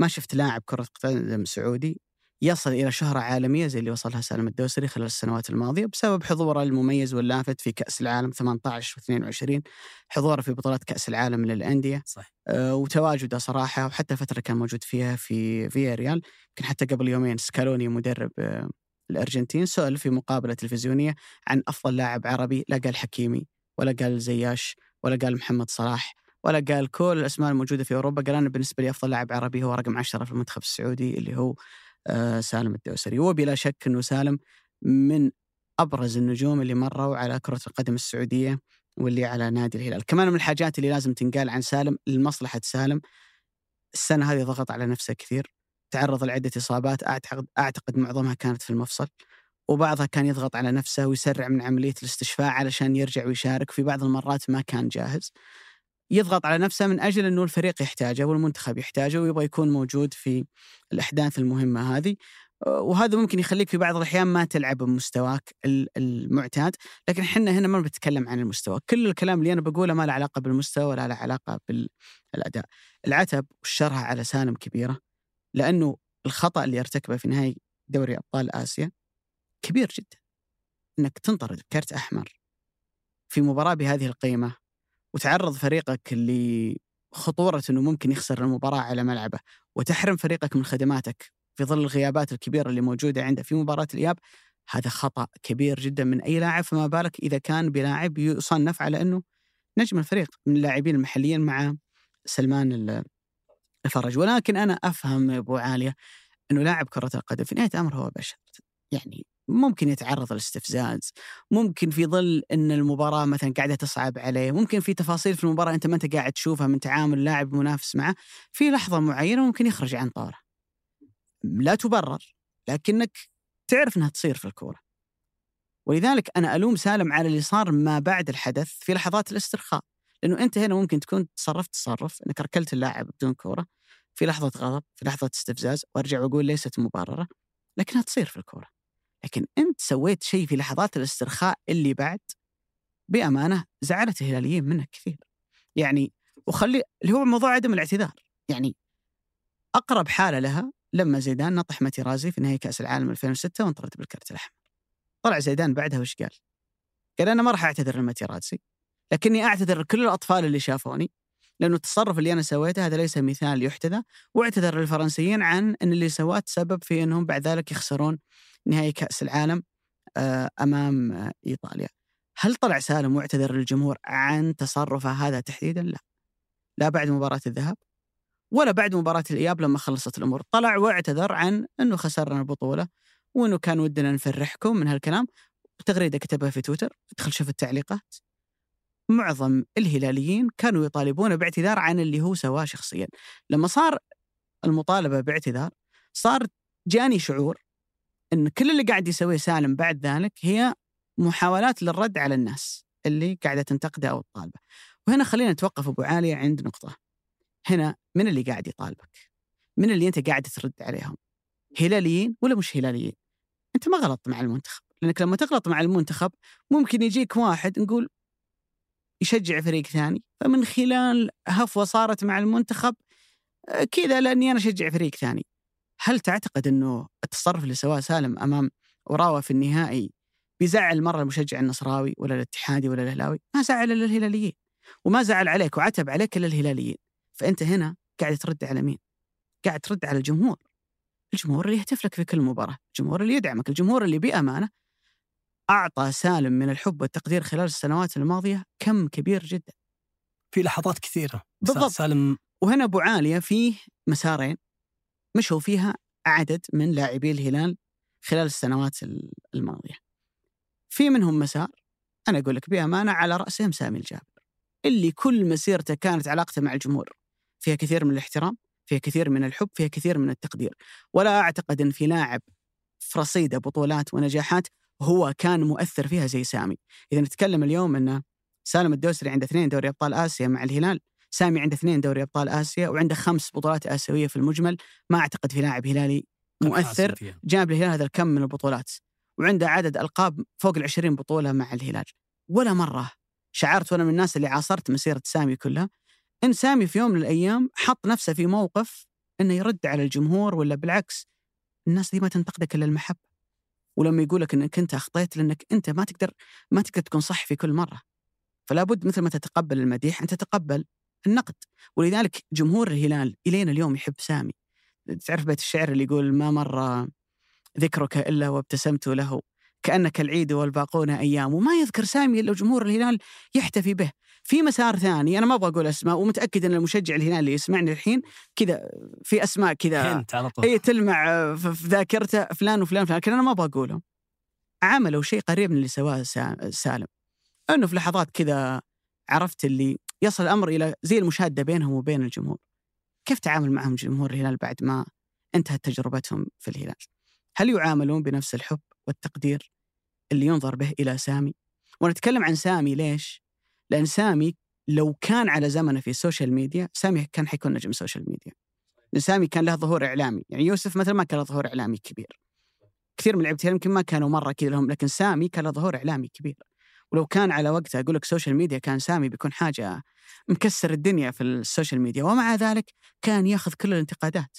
ما شفت لاعب كرة قدم سعودي يصل إلى شهره عالمية زي اللي وصلها سالم الدوسري خلال السنوات الماضية بسبب حضوره المميز واللافت في كأس العالم 18 و22 حضوره في بطولات كأس العالم للأندية صح آه، وتواجده صراحة وحتى الفترة كان موجود فيها في فيا ريال يمكن حتى قبل يومين سكالوني مدرب آه، الأرجنتين سئل في مقابلة تلفزيونية عن أفضل لاعب عربي لا قال حكيمي ولا قال زياش ولا قال محمد صلاح ولا قال كل الأسماء الموجودة في أوروبا قال أنا بالنسبة لي أفضل لاعب عربي هو رقم 10 في المنتخب السعودي اللي هو سالم الدوسري. وبلا شك إنه سالم من أبرز النجوم اللي مروا على كرة القدم السعودية واللي على نادي الهلال. كمان من الحاجات اللي لازم تنقال عن سالم لمصلحة سالم السنة هذه ضغط على نفسه كثير تعرض لعدة إصابات أعتقد أعتقد معظمها كانت في المفصل وبعضها كان يضغط على نفسه ويسرع من عملية الاستشفاء علشان يرجع ويشارك في بعض المرات ما كان جاهز. يضغط على نفسه من أجل أنه الفريق يحتاجه والمنتخب يحتاجه ويبغى يكون موجود في الأحداث المهمة هذه. وهذا ممكن يخليك في بعض الأحيان ما تلعب بمستواك ال- المعتاد لكن إحنا هنا ما بنتكلم عن المستوى. كل الكلام اللي أنا بقوله ما له علاقة بالمستوى ولا له علاقة بالأداء. العتب والشرها على سالم كبيرة لأنه الخطأ اللي ارتكبه في نهايه دوري أبطال آسيا كبير جدا. إنك تنطرد بكرت أحمر في مباراة بهذه القيمة وتعرض فريقك لخطوره إنه ممكن يخسر المباراة على ملعبه وتحرم فريقك من خدماتك في ظل الغيابات الكبيرة اللي موجودة عنده في مباراة الإياب هذا خطأ كبير جدا من أي لاعب فما بالك إذا كان بلاعب يصنف على إنه نجم الفريق من اللاعبين المحليين مع سلمان ال- الفرج. ولكن أنا أفهم يا أبو عالية إنه لاعب كرة القدم في نهاية الامر هو بشر. يعني ممكن يتعرض لاستفزاز ممكن في ظل إن المباراة مثلا قاعدة تصعب عليه ممكن في تفاصيل في المباراة أنت ما أنت قاعد تشوفها من تعامل لاعب منافس معه في لحظة معينة ممكن يخرج عن طوره لا تبرر لكنك تعرف إنها تصير في الكورة. ولذلك أنا ألوم سالم على اللي صار ما بعد الحدث في لحظات الاسترخاء. لأنه أنت هنا ممكن تكون تصرفت تصرف إنك ركلت اللاعب بدون كورة في لحظة غضب في لحظة استفزاز وأرجع وأقول ليست مبررة لكنها تصير في الكورة. لكن أنت سويت شيء في لحظات الاسترخاء اللي بعد بأمانة زعلت الهلاليين منك كثير. يعني وخلي اللي هو موضوع عدم الاعتذار. يعني أقرب حالة لها لما زيدان نطح ماتيرازي في نهائي كأس العالم 2006 وانطرد بالكرت الأحمر. طلع زيدان بعدها وش قال؟ قال أنا ما راح أعتذر لماتيرازي لكني أعتذر لكل الأطفال اللي شافوني. لأنه التصرف اللي أنا سويته هذا ليس مثال يحتذى واعتذر للفرنسيين عن إن اللي سواه تسبب في إنهم بعد ذلك يخسرون نهائي كأس العالم آه، أمام آه، إيطاليا. هل طلع سالم واعتذر للجمهور عن تصرفه هذا تحديدا؟ لا. لا بعد مباراة الذهاب ولا بعد مباراة الإياب لما خلصت الأمور، طلع واعتذر عن إنه خسرنا البطولة وإنه كان ودنا نفرحكم من هالكلام تغريدة كتبها في تويتر ادخل شوف التعليقات معظم الهلاليين كانوا يطالبون باعتذار عن اللي هو سواه شخصيا. لما صار المطالبة باعتذار صار جاني شعور إن كل اللي قاعد يسويه سالم بعد ذلك هي محاولات للرد على الناس اللي قاعدة تنتقده أو تطالبه. وهنا خلينا نتوقف أبو عاليه عند نقطة. هنا من اللي قاعد يطالبك؟ من اللي أنت قاعد ترد عليهم؟ هلاليين ولا مش هلاليين؟ أنت ما غلطت مع المنتخب لأنك لما تغلط مع المنتخب ممكن يجيك واحد نقول يشجع فريق ثاني. فمن خلال هفوة صارت مع المنتخب آه، كذا لأني أنا أشجع فريق ثاني. هل تعتقد إنه التصرف اللي سواه سالم أمام أوراوا في النهائي بيزعل مرة المشجع النصراوي ولا الاتحادي ولا الهلاوي؟ ما زعل إلا الهلاليين. وما زعل عليك وعتب عليك إلا الهلاليين. فأنت هنا قاعد ترد على مين؟ قاعد ترد على الجمهور. الجمهور اللي يهتف لك في كل مباراة، الجمهور اللي يدعمك، الجمهور اللي بأمانة أعطى سالم من الحب والتقدير خلال السنوات الماضية كم كبير جدا. في لحظات كثيرة بالضبط. سالم وهنا أبو عالية فيه مسارين مشوا فيها عدد من لاعبي الهلال خلال السنوات الماضية. في منهم مسار أنا أقول لك بأمانة على رأسهم سامي الجابر اللي كل مسيرته كانت علاقته مع الجمهور فيها كثير من الاحترام، فيها كثير من الحب، فيها كثير من التقدير، ولا أعتقد إن في لاعب في رصيده بطولات ونجاحات هو كان مؤثر فيها زي سامي، إذا نتكلم اليوم ان سالم الدوسري عنده اثنين دوري أبطال آسيا مع الهلال، سامي عنده اثنين دوري أبطال آسيا وعنده خمس بطولات آسيوية في المجمل، ما أعتقد في لاعب هلالي مؤثر. جاب الهلال هذا الكم من البطولات وعنده عدد ألقاب فوق ال 20 بطولة مع الهلال. ولا مرة شعرت وأنا من الناس اللي عاصرت مسيرة سامي كلها إن سامي في يوم من الأيام حط نفسه في موقف إنه يرد على الجمهور ولا بالعكس الناس دي ما تنتقدك إلا المحبة. ولما يقول لك إنك أنت أخطيت لأنك أنت ما تقدر ما تقدر تكون صح في كل مرة. فلا بد مثل ما تتقبل المديح أن تتقبل النقد. ولذلك جمهور الهلال الين اليوم يحب سامي. تعرف بيت الشعر اللي يقول ما مر ذكرك إلا وابتسمت له كأنك العيد والباقون أيام. وما يذكر سامي إلا جمهور الهلال يحتفي به. في مسار ثاني أنا ما أبغى أقول أسماء ومتأكد أن المشجع الهلال اللي يسمعني الحين كذا في أسماء كذا. هنت على طول. هي تلمع في في ذاكرته فلان وفلان فلان لكن أنا ما أبغى اقولهم عملوا شيء قريب من اللي سواه سا- سالم. أنه في لحظات كذا عرفت اللي يصل الامر إلى زي المشادة بينهم وبين الجمهور. كيف تعامل معهم جمهور الهلال بعد ما انتهت تجربتهم في الهلال؟ هل يعاملون بنفس الحب والتقدير اللي ينظر به إلى سامي؟ ونتكلم عن سامي ليش؟ لأن سامي لو كان على زمنه في ال social media سامي كان حيكون نجم social media سامي كان له ظهور إعلامي. يعني يوسف مثلا ما كان له ظهور إعلامي كبير. كثير من لعيبه يمكن ما كانوا مرة كذا لهم لكن سامي كان له ظهور إعلامي كبير. ولو كان على وقتها أقول لك social media كان سامي بيكون حاجة مكسر الدنيا في ال social media ومع ذلك كان ياخذ كل الانتقادات.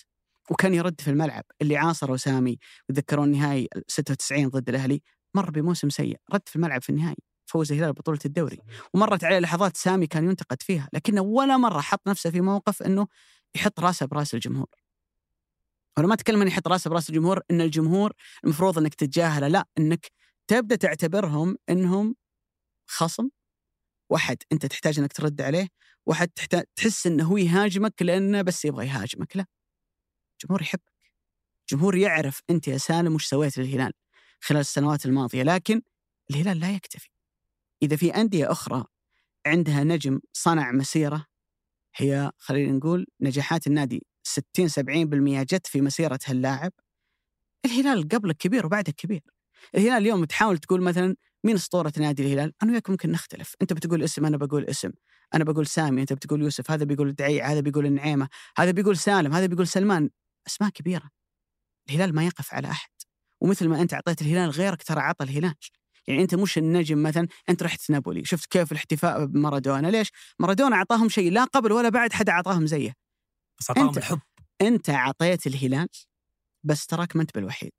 وكان يرد في الملعب. اللي عاصروا سامي يتذكرون نهائي 96 ضد الأهلي مر بموسم سيء. رد في الملعب في النهائي. فوز الهلال ببطوله الدوري. ومرت عليه لحظات سامي كان ينتقد فيها لكنه ولا مرة حط نفسه في موقف إنه يحط راسه براس الجمهور. وأنا ما أتكلم اني أحط راسه براس الجمهور إن الجمهور المفروض إنك تتجاهله لا إنك تبدأ تعتبرهم إنهم خصم. واحد أنت تحتاج إنك ترد عليه واحد تحتاج تحس إنه هو يهاجمك لأنه بس يبغى يهاجمك لا. الجمهور يحبك. الجمهور يعرف أنت يا سالم وش سويت للهلال خلال السنوات الماضية لكن الهلال لا يكتفي. إذا في أندية أخرى عندها نجم صنع مسيرة هي خلينا نقول نجاحات النادي 60 70% جت في مسيرة هاللاعب. الهلال قبلك كبير وبعدك كبير. الهلال اليوم تحاول تقول مثلا مين أسطورة نادي الهلال؟ أنا وياك ممكن نختلف، أنت بتقول اسم أنا بقول اسم، أنا بقول سامي، أنت بتقول يوسف، هذا بيقول دعيع، هذا بيقول النعيمة، هذا بيقول سالم، هذا بيقول سلمان، أسماء كبيرة. الهلال ما يقف على أحد، ومثل ما أنت أعطيت الهلال غيرك ترى عطى الهلال. يعني أنت مش النجم مثلا أنت رحت نابولي شفت كيف الاحتفاء بمارادونا ليش؟ مارادونا أعطاهم شيء لا قبل ولا بعد حد أعطاهم زيه. بس أعطاهم أنت- الحب. أنت أعطيت الهلال بس تراك ما أنت بالوحيد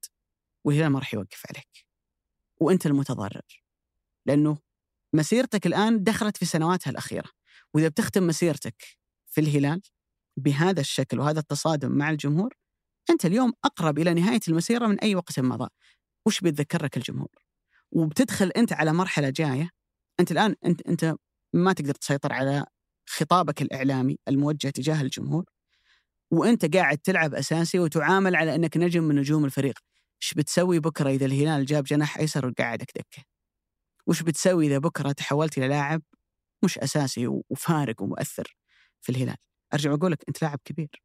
والهلال ما راح يوقف عليك وأنت المتضرر لأنه مسيرتك الآن دخلت في سنواتها الأخيرة وإذا بتختم مسيرتك في الهلال بهذا الشكل وهذا التصادم مع الجمهور أنت اليوم أقرب إلى نهاية المسيرة من أي وقت مضى وش بيتذكر لك الجمهور؟ وبتدخل أنت على مرحلة جاية أنت الآن أنت أنت ما تقدر تسيطر على خطابك الإعلامي الموجه تجاه الجمهور وأنت قاعد تلعب أساسي وتعامل على أنك نجم من نجوم الفريق. إيش بتسوي بكرة إذا الهلال جاب جناح أيسر وقعدك دكة؟ وش بتسوي إذا بكرة تحولت إلى لاعب مش أساسي وفارق ومؤثر في الهلال؟ أرجع أقول لك أنت لاعب كبير.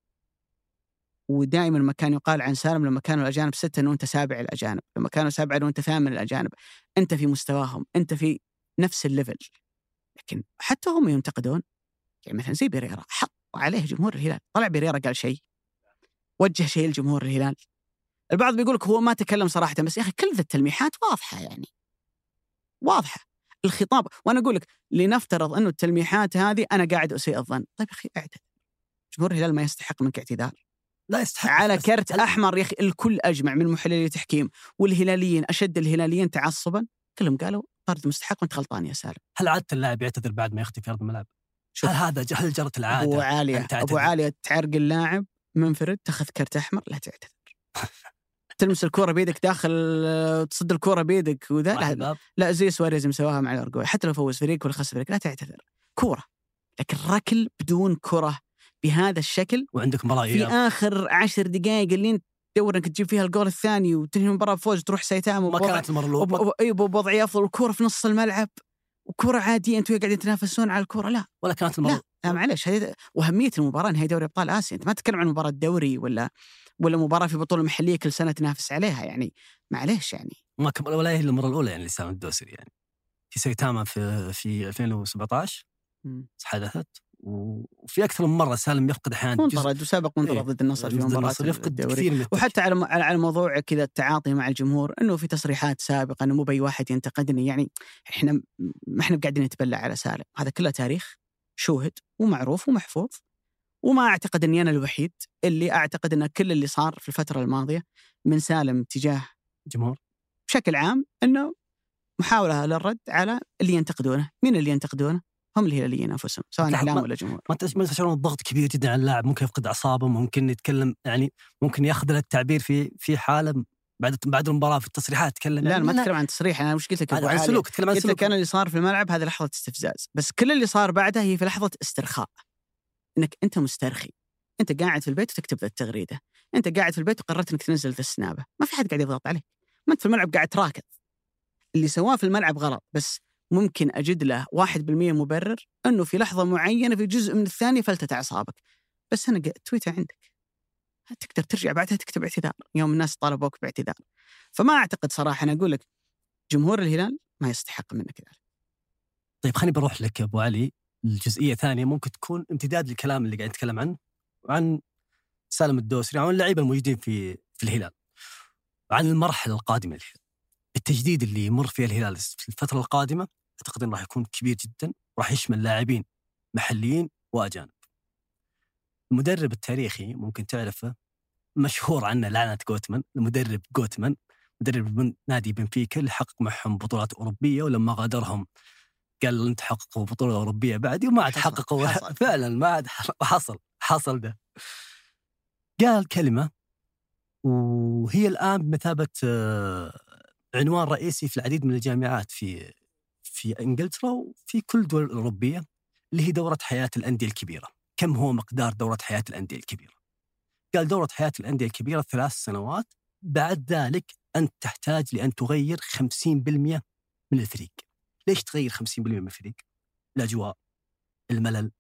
ودائما ما كان يقال عن سالم لما كانوا الأجانب ستة إنه أنت سابع الأجانب، لما كانوا سبعه إنه أنت ثامن الأجانب، أنت في مستواهم، أنت في نفس ال level. لكن حتى هم ينتقدون يعني مثلا زي بيريرا حط عليه جمهور الهلال، طلع بيريرا قال شيء وجه شيء لجمهور الهلال. البعض بيقول لك هو ما تكلم صراحة بس يا أخي كل ذا التلميحات واضحة يعني. واضحة. الخطاب وأنا أقول لك لنفترض إنه التلميحات هذه أنا قاعد أسيء الظن، طيب يا أخي اعتذر. جمهور الهلال ما يستحق منك اعتذار. لا يستحق على كرت أحمر يا أخي الكل أجمع من محللي التحكيم والهلاليين أشد الهلاليين تعصبا. كلهم قالوا طرد مستحق وأنت غلطان يا سالم هل عادة اللاعب يعتذر بعد ما يختفي في أرض الملعب؟ شوف. هل هذا هل جرت ابو العادة؟ عاليه أن تعتذر. أبو عاليه تعرقل لاعب منفرد تأخذ كرت أحمر لا تعتذر. تلمس الكرة بيدك داخل آه، تصد الكرة بيدك وذا لا, لا زي سواريز مسواها مع الارجواي حتى لو فوز فريق ولا خسر فريق لا تعتذر. كورة. لكن ركل بدون كرة بهذا الشكل وعندك مباراه في. آخر عشر دقائق اللي أنت تدور انك تجيب فيها الجول الثاني وتنهي المباراه بفوز وتروح سايتاما ما كانت المره اي بوضعيه افضل والكوره في نص الملعب. وكرة عادية أنتوا قاعدين تنافسون على الكرة. لا. ولا كانت المره لا لا معلش هذه وأهمية المباراة نهائي دوري أبطال آسيا. أنت ما تتكلم عن مباراة دوري ولا ولا مباراة في بطولة محلية كل سنة تنافس عليها يعني معليش يعني. ما كم... ولا هي المرة الأولى يعني لسام الدوسري يعني. في سايتاما في في 2017 مم. حدثت وفي أكثر من مرة سالم يفقد أحيانا منطرد وسابق منطرد إيه. ضد النصر في النصر يفقد كثير من. وحتى على على موضوع كذا التعاطي مع الجمهور إنه في تصريحات سابقة إنه مو بأي واحد ينتقدني يعني إحنا ما إحنا قاعدين نتبلع على سالم هذا كله تاريخ شوهد ومعروف ومحفوظ وما أعتقد إني أنا الوحيد اللي أعتقد إن كل اللي صار في الفترة الماضية من سالم تجاه جمهور بشكل عام إنه محاولة للرد على اللي ينتقدونه، مين اللي ينتقدونه؟ هم الهلاليين أنفسهم سواء لا، إعلام ولا جمهور. ما تش- ما تشعرون الضغط كبير جدا على اللاعب ممكن يفقد أعصابه ممكن يتكلم يعني ممكن ياخذ التعبير في في حالة بعد بعد المباراة في التصريحات يتكلم. لا يعني أنا ما أتكلم عن تصريح أنا وش قلت لك؟ عن؟ سلوك تتكلم عن قلت سلوك. لك أنا اللي صار في الملعب هذه لحظة استفزاز. بس كل اللي صار بعدها هي في لحظة استرخاء. إنك أنت مسترخي. أنت قاعد في البيت وتكتب ذا التغريدة. أنت قاعد في البيت وقررت إنك تنزل ذا السنابة. ما في حد قاعد يضغط عليك. ما أنت في الملعب قاعد تراكض. اللي سواه في الملعب غلط بس ممكن أجد له 1% مبرر إنه في لحظة معينة في جزء من الثانية فلتت أعصابك. بس قا- تويتر عندك. تقدر ترجع بعدها تكتب اعتذار يوم الناس طالبوك باعتذار. فما أعتقد صراحة أنا أقول لك جمهور الهلال ما يستحق منك ذلك. طيب خليني بروح لك يا أبو علي. الجزئية ثانية ممكن تكون امتداد للكلام اللي قاعد نتكلم عنه عن سالم الدوسري عن اللعيبة الموجودين في في الهلال عن المرحلة القادمة للهلال. التجديد اللي يمر فيها الهلال في الفترة القادمة أعتقد إنه راح يكون كبير جدا راح يشمل لاعبين محليين وأجانب. المدرب التاريخي ممكن تعرفه مشهور عنه لعنة جوتمان المدرب جوتمان مدرب من نادي بنفيكا اللي حقق معهم بطولات أوروبية ولما غادرهم قال انت حققوا بطولة أوروبية بعدي وما عاد حققوا. فعلا ما عاد حصل. حصل ده. قال كلمة وهي الآن بمثابة آه، عنوان رئيسي في العديد من الجامعات في في إنجلترا وفي كل الدول الأوروبية اللي هي دورة حياة الأندية الكبيرة. كم هو مقدار دورة حياة الأندية الكبيرة؟ قال دورة حياة الأندية الكبيرة ثلاث سنوات بعد ذلك أنت تحتاج لأن تغير 50% من الفريق. ليش تغير 50% من الفريق؟ الأجواء، الملل،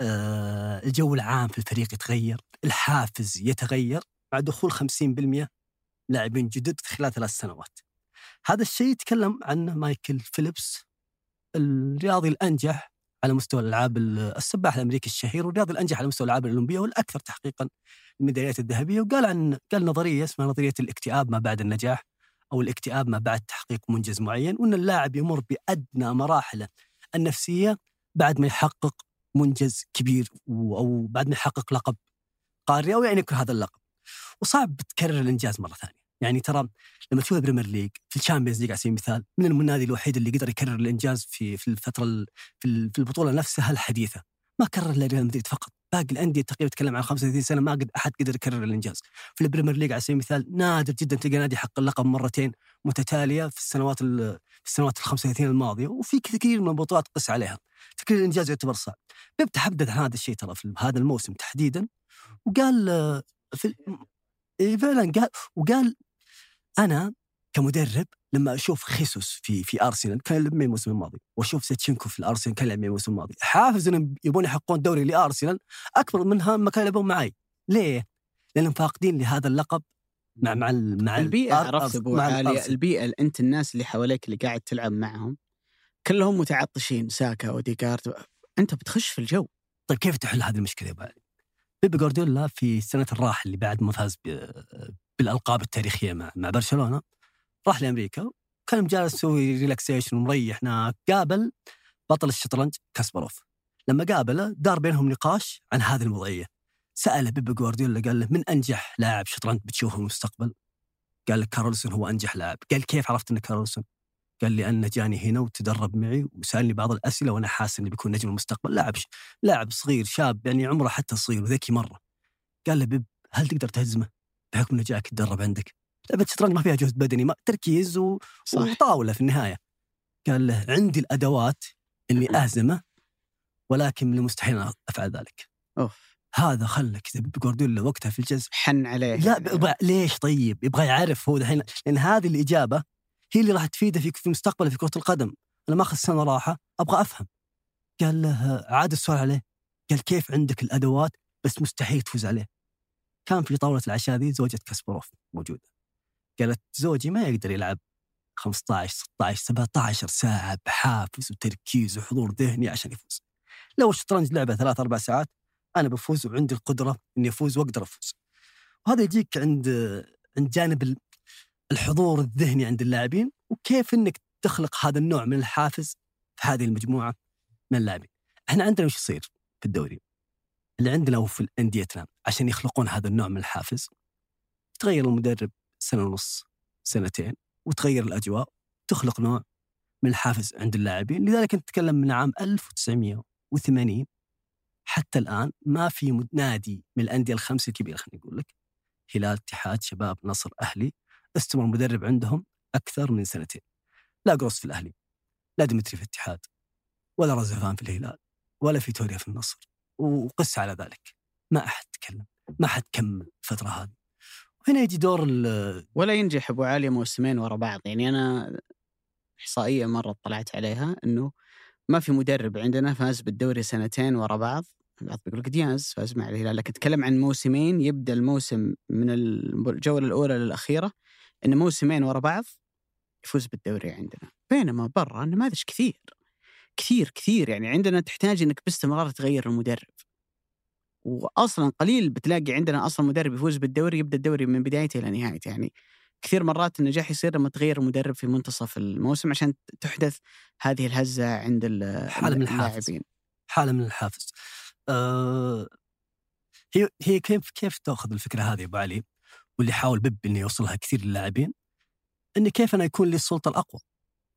آه، الجو العام في الفريق يتغير، الحافز يتغير مع دخول 50% لاعبين جدد خلال ثلاث سنوات. هذا الشيء يتكلم عنه مايكل فيليبس الرياضي الأنجح على مستوى الألعاب السباح الأمريكي الشهير والرياضي الأنجح على مستوى الألعاب الأولمبية والأكثر تحقيقا الميداليات الذهبية. وقال عن قال نظرية اسمها نظرية الاكتئاب ما بعد النجاح أو الاكتئاب ما بعد تحقيق منجز معين وأن اللاعب يمر بأدنى مراحله النفسية بعد ما يحقق منجز كبير أو بعد ما يحقق لقب قاري أو يعني هذا اللقب. وصعب تكرر الإنجاز مرة ثانية. يعني ترى لما تشوف ال Premier League في ال Champions League على سبيل المثال من النادي الوحيد اللي قدر يكرر الإنجاز في في الفترة في في البطولة نفسها الحديثة. ما كرر إلا ريال مدريد فقط. باقي الأندية تقريبا تتكلم عن 35 سنة ما قد أحد قدر يكرر الإنجاز. في ال Premier League على سبيل المثال نادر جدا تلقى نادي حقق اللقب مرتين متتالية في السنوات في السنوات ال 35 الماضية وفي كثير من البطولات قس عليها. فكر الإنجاز يعتبر صعب. بيب تحدث عن هذا الشيء ترى في هذا الموسم تحديدا وقال في إيه فعلا قال وقال أنا كمدرب لما أشوف خيسوس في في أرسنال كان يلعب الموسم الماضي وأشوف سيتشينكو في الأرسنال كان يلعب الموسم الماضي حافز انهم يبون يحققون دوري لأرسنال أكبر منها ما كانوا يلعبون معي ليه؟ لأنهم فاقدين لهذا اللقب مع مع مع البيئة عرفت أبو علي البيئة أنت الناس اللي حواليك اللي قاعد تلعب معهم كلهم متعطشين ساكا وديكارت أنت بتخش في الجو طيب كيف تحل هذه المشكلة يا أبو علي؟ بيب جوارديولا في سنه الراحل اللي بعد ما فاز بالألقاب التاريخية مع مع برشلونة. راح لأمريكا كان جالس يسوي relaxation ومريح هناك. قابل بطل الشطرنج كاسباروف. لما قابله دار بينهم نقاش عن هذه الوضعيه سأله بيب جوارديولا قال له من أنجح لاعب شطرنج بتشوفه في المستقبل؟ قال لك كارلسون هو أنجح لاعب. قال كيف عرفت إنه كارلسون؟ قال لي انه جاني هنا وتدرب معي وسألني بعض الأسئلة وأنا حاسس انه بيكون نجم المستقبل. لاعب لاعب صغير شاب يعني عمره حتى صغير وذكي مرة. قال له بيب هل تقدر تهزمه؟ بحكم انه جاك يتدرب عندك؟ لعبه الشطرنج ما فيها جهد بدني ما تركيز و... صح. وطاولة في النهاية. قال له عندي الأدوات إني أهزمه ولكن من المستحيل أفعل ذلك. أوف. هذا خلى كذا جوارديولا وقتها في الجلسه حن عليه. لا يبغى ليش طيب؟ يبغى يعرف هو الحين لأن هذه الإجابة هي اللي راح تفيده في في مستقبله في كرة القدم. أنا ماخذ سنة راحة أبغى أفهم. قال له عاد السؤال عليه. قال كيف عندك الأدوات بس مستحيل تفوز عليه؟ كان في طاولة العشاء ذي زوجة كاسبروف موجودة قالت زوجي ما يقدر يلعب 15 16 17 ساعة بحافز وتركيز وحضور ذهني عشان يفوز لو الشطرنج لعبة ثلاث أربع ساعات أنا بفوز وعندي القدرة إني أفوز وأقدر أفوز وهذا يجيك عند عند جانب الحضور الذهني عند اللاعبين وكيف إنك تخلق هذا النوع من الحافز في هذه المجموعة من اللاعبين. إحنا عندنا وش يصير في الدوري؟ اللي عندنا وفي انديتنا عشان يخلقون هذا النوع من الحافز. تغير المدرب سنة ونص سنتين وتغير الأجواء تخلق نوع من الحافز عند اللاعبين. لذلك نتكلم من عام 1980 حتى الآن ما في نادي من الأندية الخمسة الكبيرة خليني أقول لك. هلال اتحاد شباب نصر أهلي. استمر المدرب عندهم أكثر من سنتين. لا قروس في الأهلي لا ديمتري في الاتحاد ولا رزفان في الهلال ولا فيتوريا في النصر. وقس على ذلك. ما أحد تكلم ما حد كمل الفترة هذه. وهنا يجي دور ولا ينجح أبو علي موسمين ورا بعض. يعني أنا إحصائية مرة طلعت عليها إنه ما في مدرب عندنا فاز بالدوري سنتين ورا بعض. البعض بيقول لك دياز فاز مع الهلال. لكن أتكلم عن موسمين يبدأ الموسم من الجولة الأولى للأخيرة إن موسمين ورا بعض يفوز بالدوري عندنا. بينما برا نماذج كثير. كثير كثير. يعني عندنا تحتاج إنك باستمرار تغير المدرب. واصلا قليل بتلاقي عندنا أصلا مدرب يفوز بالدوري يبدأ الدوري من بدايته إلى نهايته. يعني كثير مرات النجاح يصير لما تغير المدرب في منتصف الموسم عشان تحدث هذه الهزة عند حالة من اللاعبين. حالة من الحافز. أه هي هي كيف كيف تأخذ الفكرة هذه أبو علي؟ واللي حاول بيب إنه يوصلها كثير للاعبين اني كيف أنا يكون لي السلطة الأقوى؟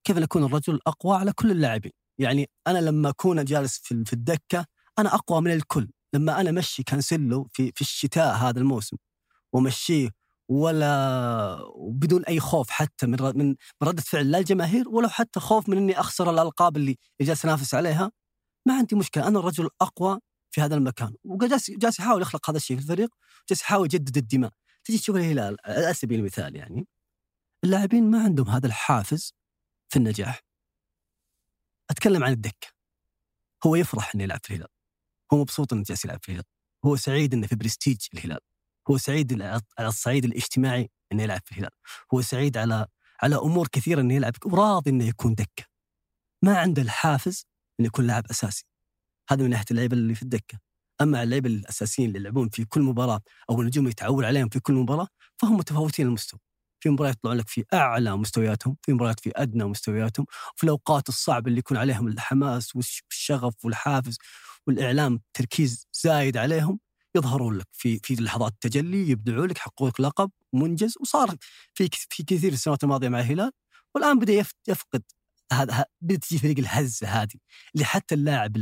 كيف أنا أكون الرجل الأقوى على كل اللاعبين؟ يعني أنا لما أكون جالس في الدكة أنا أقوى من الكل. لما أنا أمشي كانسيلو في في الشتاء هذا الموسم ومشيه ولا بدون أي خوف حتى من من من ردة فعل لا الجماهير ولو حتى خوف من إني أخسر الألقاب اللي جالس أنافس عليها ما عندي مشكلة. أنا الرجل الاقوى في هذا المكان. وجالس جالس يحاول يخلق هذا الشيء في الفريق جالس يحاول يجدد الدماء. تجي تشوف الهلال على سبيل المثال يعني اللاعبين ما عندهم هذا الحافز في النجاح. أتكلم عن الدكه هو يفرح إنه يلعب في الهلال. هو مبسوط إنه جالس يلعب في الهلال. هو سعيد إنه في برستيج الهلال. هو سعيد على الصعيد الاجتماعي إنه يلعب في الهلال. هو سعيد على على أمور كثيرة إنه يلعب وراضي إنه يكون دكة. ما عنده الحافز إنه يكون لاعب أساسي. هذا من ناحية اللعيبة اللي في الدكة. أما اللعيبة الأساسيين اللي يلعبون في كل مباراة أو النجوم يتعول عليهم في كل مباراة فهم متفاوتين المستوى. في مباريات يطلعون لك في أعلى مستوياتهم في مباريات في أدنى مستوياتهم وفي الأوقات الصعبة اللي يكون عليهم الحماس والشغف والحافز والإعلام تركيز زايد عليهم يظهرون لك في في لحظات التجلي يبدعون لك يحققون لك لقب منجز وصار في في كثير السنوات الماضية مع الهلال والآن بدأ يفقد هذا بدأت تجي فريق الهزه هذه اللي حتى اللاعب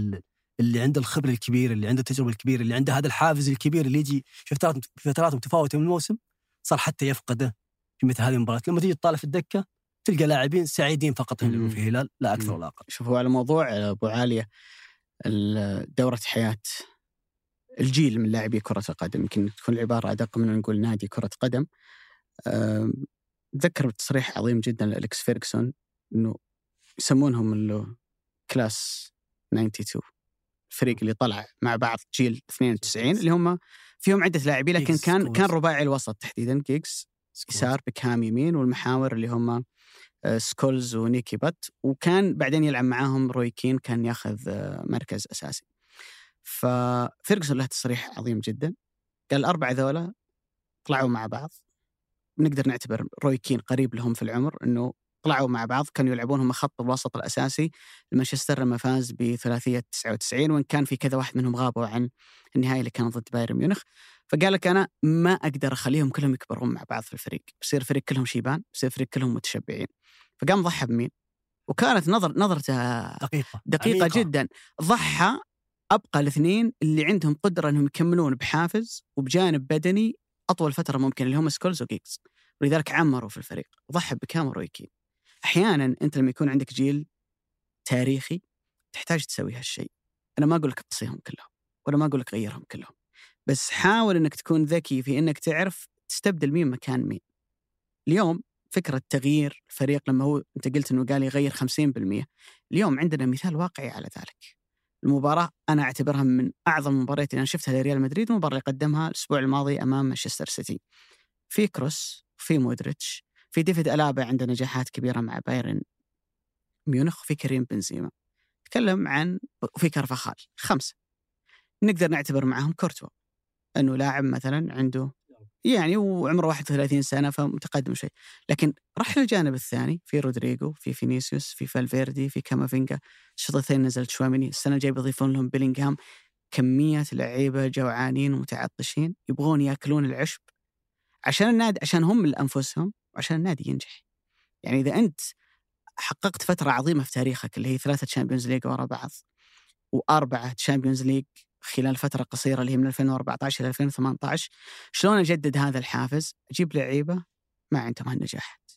اللي عنده الخبرة الكبيرة اللي عنده التجربة الكبيرة اللي عنده هذا الحافز الكبير اللي يجي في فترات في فترات متفاوتة من الموسم صار حتى يفقده في مثل هذه المباريات لما تيجي تطالع في الدكة تلقى لاعبين سعيدين فقط يلعبون في الهلال لا أكثر ولا أقل. شوفوا على موضوع أبو عالية دورة حياة الجيل من لاعبي كرة القدم. يمكن تكون العبارة أدق من نقول نادي كرة قدم. أتذكر بتصريح عظيم جدا لأليكس فيرغسون أنه يسمونهم اللي class 92 الفريق اللي طلع مع بعض جيل 92 اللي هم فيهم عدة لاعبين لكن كان كان رباعي الوسط تحديدا جيكس يسار بكهام يمين والمحاور اللي هم آه، سكولز ونيكي بات. وكان بعدين يلعب معاهم روي كين كان ياخذ آه، مركز أساسي. ففيرجسون له تصريح عظيم جدا. قال الأربعة ذولا طلعوا مع بعض. نقدر نعتبر روي كين قريب لهم في العمر أنه طلعوا مع بعض كانوا يلعبون هم خط الوسط الأساسي. لمانشستر لما فاز بثلاثية 99 وإن كان في كذا واحد منهم غابوا عن النهاية اللي كانت ضد بايرن ميونخ. فقال لك أنا ما أقدر أخليهم كلهم يكبرون مع بعض في الفريق بصير الفريق كلهم شيبان بصير الفريق كلهم متشبعين. فقام ضحى بمين؟ وكانت نظر نظرته دقيقة دقيقة عميقة. جدا. ضحى أبقى الاثنين اللي عندهم قدرة إنهم يكملون بحافز وبجانب بدني أطول فترة ممكن اللي هم سكولز وجيكس ولذلك عمروا في الفريق. ضحى ببيكهام وكين أحيانا أنت لما يكون عندك جيل تاريخي تحتاج تسوي هالشيء. أنا ما أقول لك قصيهم كلهم ولا ما أقول لك غيرهم كلهم. بس حاول إنك تكون ذكي في إنك تعرف تستبدل مين مكان مين. اليوم فكرة تغيير الفريق لما هو أنت قلت إنه قال يغير 50% اليوم عندنا مثال واقعي على ذلك. المباراة أنا أعتبرها من أعظم المباريات اللي أنا شفتها لريال مدريد المباراة اللي قدمها الأسبوع الماضي أمام مانشستر سيتي. في كروس في مودريتش في ديفيد ألابا عنده نجاحات كبيرة مع بايرن ميونخ وفي كريم بنزيما. تكلم عن وفي كارفاخال خمسة. نقدر نعتبر معهم كورتوا. أنه لاعب مثلا عنده يعني وعمره 31 سنة فمتقدم شيء. لكن راح للجانب الثاني في رودريجو في فينيسيوس في فالفيردي في كامافينجا. الشوطين نزلت شواميني السنة الجاية بيضيفون لهم بيلينغهام. كمية لعيبة جوعانين ومتعطشين. يبغون يأكلون العشب عشان النادي عشان هم لانفسهم وعشان النادي ينجح. يعني إذا أنت حققت فترة عظيمة في تاريخك اللي هي ثلاثة Champions League ورا بعض وأربعة Champions League خلال فترة قصيرة اللي هي من 2014 إلى 2018 شلون أجدد هذا الحافز؟ أجيب لعيبة ما عندهم هالنجاحات.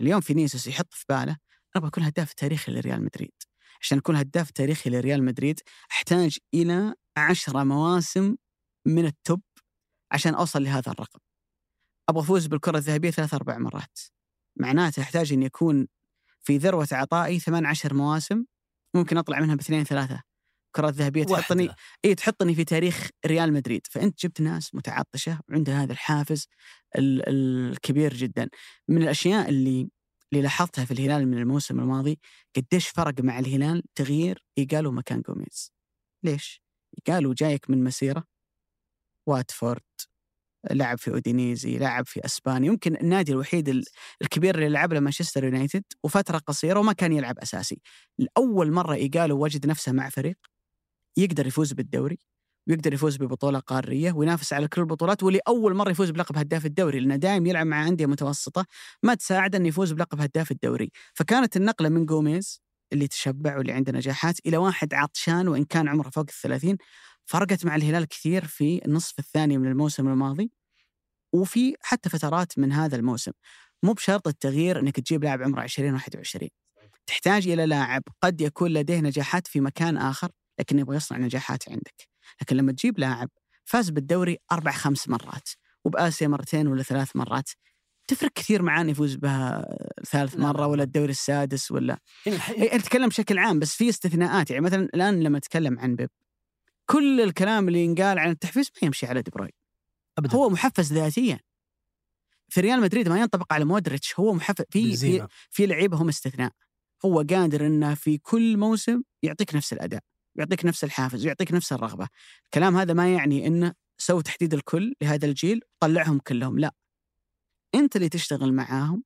اليوم فينيسيوس يحط في باله أنا أبغى أكون هداف تاريخي لريال مدريد. عشان أكون هداف تاريخي لريال مدريد أحتاج إلى عشرة مواسم من ال top عشان أوصل لهذا الرقم. أبغى أفوز بالكرة الذهبية ثلاث أربع مرات. معناته أحتاج أن يكون في ذروة عطائي ثمان عشر مواسم ممكن أطلع منها باثنين ثلاثة. الكرات الذهبية تحطني إي تحطني في تاريخ ريال مدريد. فأنت جبت ناس متعطشة وعندها هذا الحافز الكبير جدا. من الأشياء اللي اللي لاحظتها في الهلال من الموسم الماضي قديش فرق مع الهلال تغيير إيجالو مكان جوميز ليش؟ إيجالو جايك من مسيرة واتفورد لعب في أودينيزي لعب في أسبانيا. يمكن النادي الوحيد الكبير اللي لعب له مانشستر يونايتد وفترة قصيرة وما كان يلعب أساسي. لأول مرة إيجالو وجد نفسه مع فريق يقدر يفوز بالدوري ويقدر يفوز ببطولة قارية وينافس على كل البطولات ولأول مرة يفوز بلقب هداف الدوري لأنه دائم يلعب مع أندية متوسطة ما تساعد إنه يفوز بلقب هداف الدوري. فكانت النقلة من جوميز اللي تشبع واللي عنده نجاحات إلى واحد عطشان وإن كان عمره فوق الثلاثين فرقت مع الهلال كثير في النصف الثاني من الموسم الماضي وفي حتى فترات من هذا الموسم. مو بشرط التغيير إنك تجيب لاعب عمره 20 21 تحتاج إلى لاعب قد يكون لديه نجاحات في مكان آخر. لكن يبغى يصنع نجاحات عندك. لكن لما تجيب لاعب فاز بالدوري أربع خمس مرات وبآسيا مرتين ولا ثلاث مرات تفرق كثير معاه يفوز بها ثالث. مرة ولا الدوري السادس ولا يعني إيه، اتكلم بشكل عام بس في استثناءات. يعني مثلا الآن لما أتكلم عن بيب كل الكلام اللي ينقال عن التحفيز ما يمشي على دي بروين ابدا. هو محفز ذاتيا. في ريال مدريد ما ينطبق على مودريتش هو محفز. في في. في لعيبه هم استثناء. هو قادر إنه في كل موسم يعطيك نفس الأداء. يعطيك نفس الحافز ويعطيك نفس الرغبة. الكلام هذا ما يعني إنه سووا تحديد الكل لهذا الجيل طلعهم كلهم لا. أنت اللي تشتغل معاهم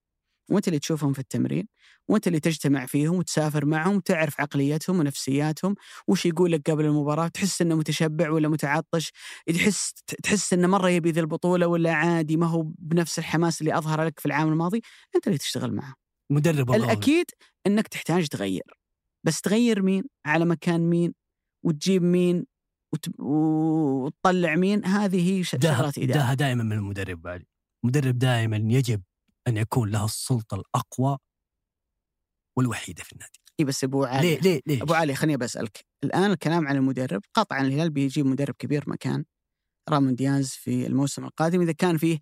وأنت اللي تشوفهم في التمرين وأنت اللي تجتمع فيهم وتسافر معهم وتعرف عقليتهم ونفسياتهم وش يقول لك قبل المباراة تحس إنه متشبع ولا متعطش تحس تحس إنه مرة يبي ذي البطولة ولا عادي ما هو بنفس الحماس اللي أظهر لك في العام الماضي. أنت اللي تشتغل معه مدرب الأكيد إنك تحتاج تغير. بس تغير مين؟ على مكان مين؟ وتجيب مين وت... وتطلع مين هذه هي ش- ده شغلات اداره ده دائما من المدرب علي المدرب دائما يجب أن يكون له السلطة الأقوى والوحيدة في النادي. إي بس أبو علي. ليه ليه ليه أبو علي خليني بسألك. الآن الكلام عن المدرب قطعا الهلال بيجيب مدرب كبير مكان رامون دياز في الموسم القادم. إذا كان فيه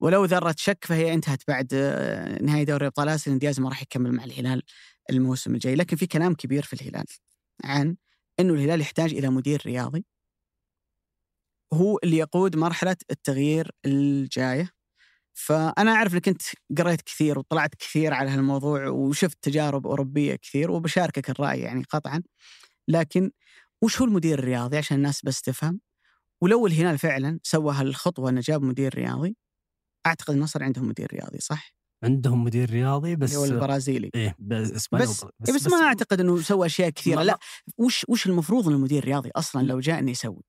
ولو ذره شك فهي انتهت بعد آه، نهايه دوري ابطال آسيا دياز ما راح يكمل مع الهلال الموسم الجاي. لكن في كلام كبير في الهلال عن إنه الهلال يحتاج إلى مدير رياضي. هو اللي يقود مرحلة التغيير الجاية. فأنا أعرف إنك أنت قريت كثير وطلعت كثير على هالموضوع وشفت تجارب أوروبية كثير وبشاركك الرأي يعني قطعا. لكن وش هو المدير الرياضي عشان الناس بس تفهم؟ ولو الهلال فعلا سوى هالخطوة إنه جاب مدير رياضي أعتقد النصر عندهم مدير رياضي صح؟ عندهم مدير رياضي بس هو البرازيلي. إيه بس بس, بس, بس ما أعتقد إنه سوى أشياء كثيرة. لا. وش وش المفروض ان المدير الرياضي أصلا لو جاء انه يسوي؟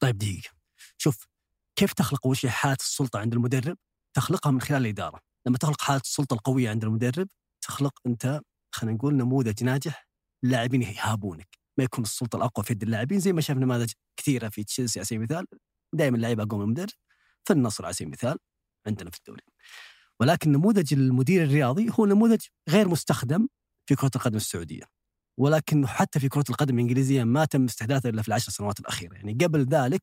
طيب دقيقة. شوف كيف تخلق شيء حالة السلطة عند المدرب؟ تخلقها من خلال الإدارة. لما تخلق حالة السلطة القوية عند المدرب تخلق أنت خلينا نقول نموذج ناجح اللاعبين يهابونك. ما يكون السلطة الأقوى في يد اللاعبين زي ما شفنا نماذج كثيرة في تشيلسي على سبيل المثال. دائما اللعيبه أقوى من المدرب. في النصر على سبيل المثال عندنا في الدوري. ولكن نموذج المدير الرياضي هو نموذج غير مستخدم في كرة القدم السعودية ولكن حتى في كرة القدم الإنجليزية ما تم استحداثه إلا في العشر سنوات الأخيرة يعني قبل ذلك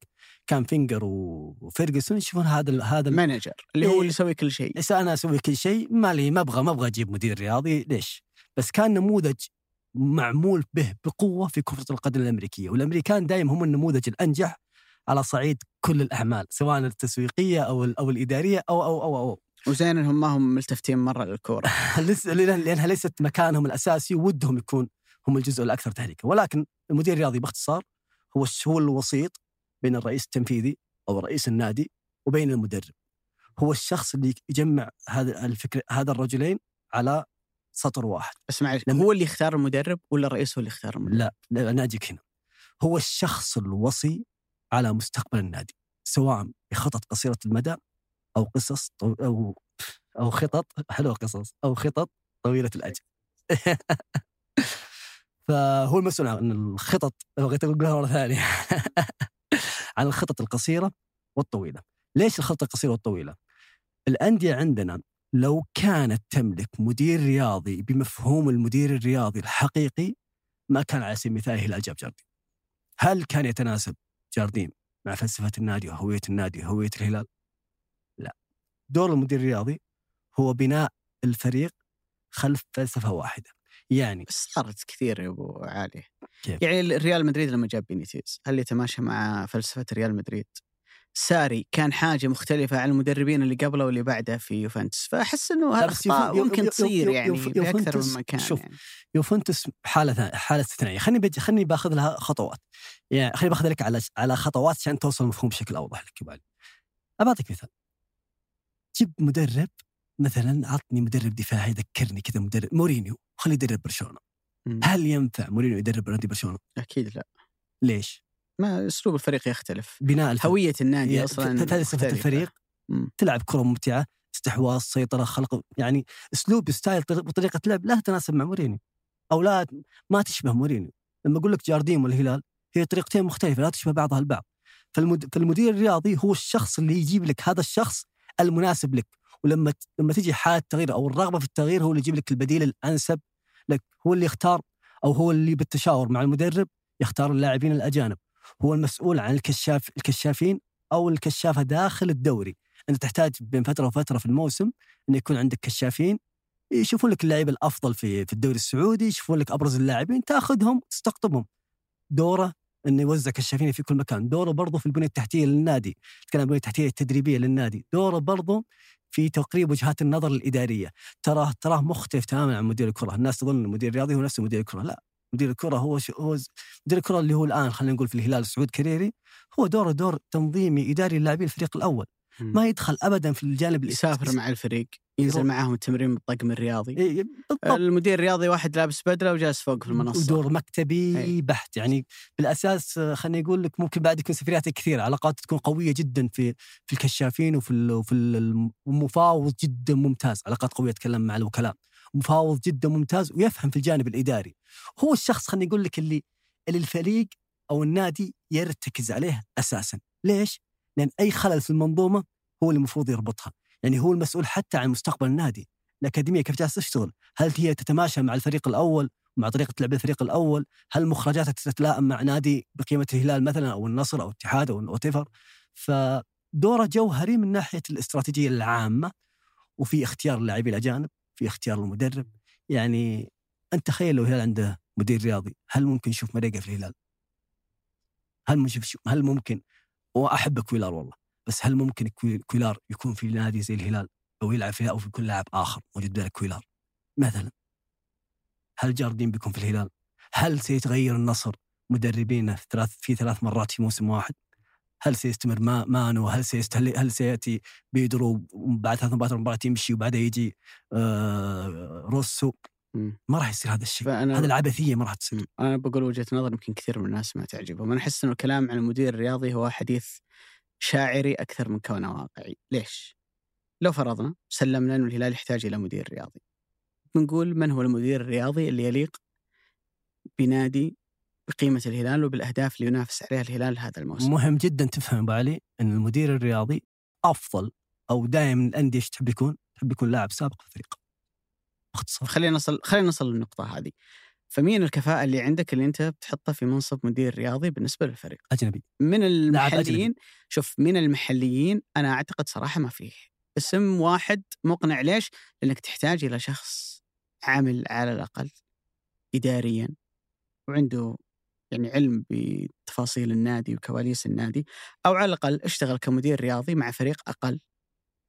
كان فينجر وفيرجسون يشوفون هذا ال- هذا ال- manager اللي هو إيه. اللي يسوي كل شيء ليس أنا أسوي كل شيء ما لي ما أبغى ما أبغى أجيب مدير رياضي ليش؟ بس كان نموذج معمول به بقوة في كرة القدم الأمريكية والأمريكان دائما هم النموذج الأنجح على صعيد كل الأعمال سواء التسويقية أو ال- أو الإدارية أو أو أو, أو. وزين إنهم ما هم ملتفتين مرة للكورة. لس- لأن- لأنها ليست مكانهم الأساسي ودهم يكون هم الجزء الأكثر تحريكا ولكن المدير الرياضي باختصار هو هو الوسيط بين الرئيس التنفيذي أو رئيس النادي وبين المدرب. هو الشخص اللي يجمع هذا الفكر هذا الرجلين على سطر واحد. بس معلش هو اللي يختار المدرب ولا الرئيس هو اللي يختار المدرب؟ لا لا أنا أجيك هنا. هو الشخص الوصي على مستقبل النادي سواء بخطط قصيرة المدى أو قصص طو... أو أو خطط حلوة قصص أو خطط طويلة الأجل. فهو المسؤول عن الخطط بغيت اقولها مرة ثانية. عن الخطط القصيرة والطويلة. ليش الخطه القصيرة والطويلة؟ الأندية عندنا لو كانت تملك مدير رياضي بمفهوم المدير الرياضي الحقيقي ما كان على سبيل المثال الهلال جاب جاردين. هل كان يتناسب جاردين مع فلسفة النادي وهوية النادي وهوية الهلال؟ دور المدير الرياضي هو بناء الفريق خلف فلسفة واحدة. يعني بس صارت كثير يا أبو علي كيف؟ يعني الريال مدريد لما جاب بينيتيز هل يتماشى مع فلسفة ريال مدريد؟ ساري كان حاجة مختلفة عن المدربين اللي قبله واللي بعده في يوفنتوس فأحس إنه يوف- ممكن تصير يعني يوف- في أكثر يوفنتوس- من مكان شوف، يعني. يوفنتوس حالة حالة استثنائيه خليني بج... خليني باخذ لها خطوات يعني خليني باخذ لك على على خطوات عشان توصل المفهوم بشكل أوضح لك أعطيك مثال جيب مدرب مثلا عطني مدرب دفاعي يذكرني كذا مدرب مورينيو خليه يدرب برشلونة. هل ينفع مورينيو يدرب نادي برشلونة؟ أكيد لا ليش؟ ما أسلوب الفريق يختلف بناء الفريق هوية النادي أصلا فلسفة مختلفة. الفريق مم. تلعب كرة ممتعة استحواذ سيطرة خلق يعني أسلوب style طريق- وطريقه لعب لا تتناسب مع مورينيو أو لا ما تشبه مورينيو لما أقول لك جارديم والهلال هي طريقتين مختلفة لا تشبه بعضها البعض فالمد... فالمدير الرياضي هو الشخص اللي يجيب لك هذا الشخص المناسب لك. ولما لما تجي حالة تغيير أو الرغبة في التغيير هو اللي يجيب لك البديل الأنسب لك. هو اللي يختار أو هو اللي بالتشاور مع المدرب يختار اللاعبين الأجانب. هو المسؤول عن الكشاف الكشافين أو الكشافة داخل الدوري. أنت تحتاج بين فترة وفترة في الموسم إن يكون عندك كشافين يشوفون لك اللعيبه الأفضل في في الدوري السعودي يشوفون لك أبرز اللاعبين تأخذهم تستقطبهم. دوره إنه يوزع كشافين في كل مكان. دوره برضه في البنية التحتية للنادي. تكلم عن البنية التحتية التدريبية للنادي. دوره برضه في تقريب وجهات النظر الإدارية. تراه تراه مختلف تماما عن مدير الكرة. الناس تظن المدير الرياضي هو نفس مدير الكرة. لا مدير الكرة هو ش... هو مدير الكرة اللي هو الآن خلينا نقول في الهلال سعود كريري هو دوره دور تنظيمي إداري للاعبين الفريق الأول. ما يدخل ابدا في الجانب يسافر مع الفريق ينزل. معاهم التمرين بالطقم الرياضي. إيه، بالضبط. المدير الرياضي واحد لابس بدلة وجالس فوق في المنصة. ودور مكتبي أي. بحت. يعني بالأساس آه، خليني أقول لك ممكن بعد يكون سفريات كثيرة علاقات تكون قوية جدا في في الكشافين وفي وفي ال- المفاوض جدا ممتاز. علاقات قوية أتكلم مع الوكلاء. مفاوض جدا ممتاز ويفهم في الجانب الإداري. هو الشخص خليني أقول لك اللي اللي الفريق أو النادي يرتكز عليه أساسا. ليش؟ لأن أي خلل في المنظومة هو اللي المفروض يربطها. يعني هو المسؤول حتى عن مستقبل النادي. الأكاديمية كيف جالسة تشتغل؟ هل هي تتماشى مع الفريق الأول مع طريقة لعب الفريق الأول؟ هل مخرجاتها تتلائم مع نادي بقيمة الهلال مثلا أو النصر أو الاتحاد أو what فدوره جوهري من ناحية الاستراتيجية العامة وفي اختيار اللاعبين الأجانب في اختيار المدرب. يعني أنت تخيل لو الهلال عنده مدير رياضي هل ممكن نشوف ماريجا في الهلال؟ هل ممكن هل ممكن واحد كويلار والله بس هل ممكن كوي- كويلار يكون في نادي زي الهلال أو يلعب فيها أو في كل لاعب آخر موجود بدل كويلار مثلا هل جارديم بيكون في الهلال؟ هل سيتغير النصر مدربينه في ثلاث في ثلاث مرات في موسم واحد؟ هل سيستمر مع مانو؟ هل سيستهل هل سيأتي بيدرو بعد ثلاث مباريات يمشي وبعدها يجي آه روسو؟ ما راح يصير هذا الشيء، فأنا- هذه العبثية ما راح تصير. أنا بقول وجهة نظر يمكن كثير من الناس ما تعجبهم. أنا أحس إنه الكلام عن المدير الرياضي هو حديث شاعري أكثر من كونه واقعي. ليش؟ لو فرضنا سلمنا إنه الهلال يحتاج إلى مدير رياضي. بنقول من هو المدير الرياضي اللي يليق بنادي بقيمة الهلال وبالأهداف اللي ينافس عليها الهلال هذا الموسم؟ مهم جدا تفهم أبو علي إن المدير الرياضي أفضل أو دائما الأندية إيش تحب يكون؟ تحب يكون لاعب سابق في الفريق. باختصار خلينا نصل خلينا نصل للنقطة هذه. فمين الكفاءة اللي عندك اللي أنت بتحطها في منصب مدير رياضي بالنسبة للفريق؟ أجنبي. من المحليين شوف من المحليين أنا أعتقد صراحة ما فيه. اسم واحد مقنع ليش؟ لأنك تحتاج إلى شخص عامل على الأقل اداريا وعنده يعني علم بتفاصيل النادي وكواليس النادي أو على الأقل اشتغل كمدير رياضي مع فريق أقل.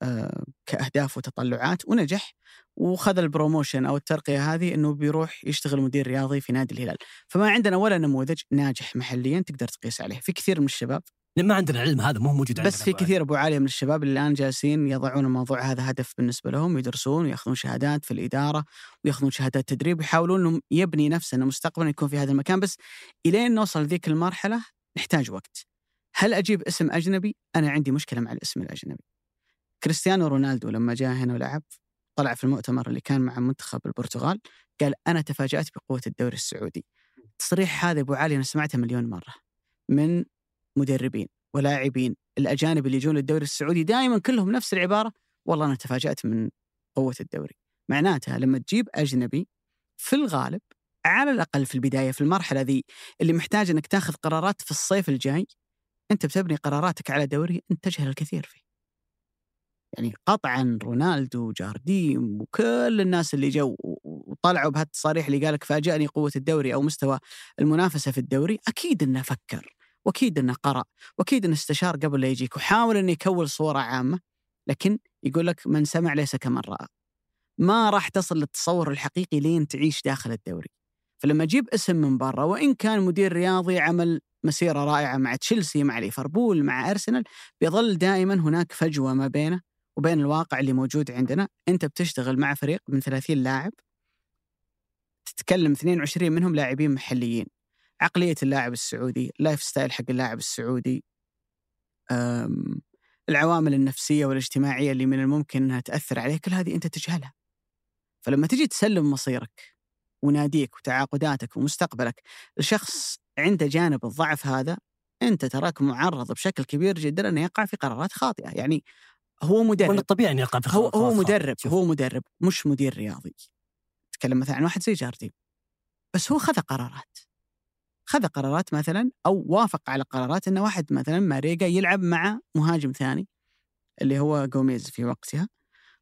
آه، كأهداف وتطلعات ونجح وخذ البروموشن أو الترقية هذه إنه بيروح يشتغل مدير رياضي في نادي الهلال، فما عندنا ولا نموذج ناجح محليا تقدر تقيس عليه، في كثير من الشباب ما عندنا علم هذا مو موجود عندنا بس في. كثير أبو عاليه من الشباب اللي الآن جالسين يضعون الموضوع هذا هدف بالنسبة لهم يدرسون ويأخذون شهادات في الإدارة ويأخذون شهادات تدريب ويحاولون إنهم يبني نفسه إنه مستقبلا يكون في هذا المكان بس إلين نوصل ذيك المرحلة نحتاج وقت. هل أجيب اسم أجنبي؟ أنا عندي مشكلة مع الاسم الأجنبي. كريستيانو رونالدو لما جاء هنا ولعب طلع في المؤتمر اللي كان مع منتخب البرتغال قال أنا تفاجأت بقوة الدوري السعودي. التصريح هذا أبو علي أنا سمعته مليون مرة من مدربين ولاعبين الأجانب اللي يجون للدوري السعودي دائما كلهم نفس العبارة والله أنا تفاجأت من قوة الدوري معناتها لما تجيب أجنبي في الغالب على الأقل في البداية في المرحلة ذي اللي محتاج إنك تاخذ قرارات في الصيف الجاي أنت بتبني قراراتك على دوري أنت تجهل الكثير فيه يعني قطعا رونالدو جارديم وكل الناس اللي جو وطلعوا بهالتصاريح اللي قالك فاجأني قوة الدوري أو مستوى المنافسة في الدوري أكيد أنه فكر وأكيد أنه قرأ وأكيد أنه استشار قبل لا يجيك وحاول أنه يكون صورة عامة لكن يقول لك من سمع ليس كمن رأى. ما راح تصل للتصور الحقيقي لين تعيش داخل الدوري. فلما أجيب اسم من برا وإن كان مدير رياضي عمل مسيرة رائعة مع تشيلسي مع ليفربول مع أرسنال بيظل دائما هناك فجوة ما بينه. وبين الواقع اللي موجود عندنا أنت بتشتغل مع فريق من 30 لاعب تتكلم 22 منهم لاعبين محليين. عقلية اللاعب السعودي lifestyle حق اللاعب السعودي العوامل النفسية والاجتماعية اللي من الممكن أنها تأثر عليه كل هذه أنت تجهلها. فلما تجي تسلم مصيرك وناديك وتعاقداتك ومستقبلك لشخص عنده جانب الضعف هذا أنت تراك معرض بشكل كبير جدا أنه يقع في قرارات خاطئة. يعني هو من مدرب الطبيعي إنه يقع في هو هو. مدرب شوف، هو مدرب مش مدير رياضي. تكلم مثلا عن واحد زي جارديم بس هو خذ قرارات. خذ قرارات مثلا أو وافق على قرارات ان واحد مثلا ماريجا يلعب مع مهاجم ثاني اللي هو جوميز في وقتها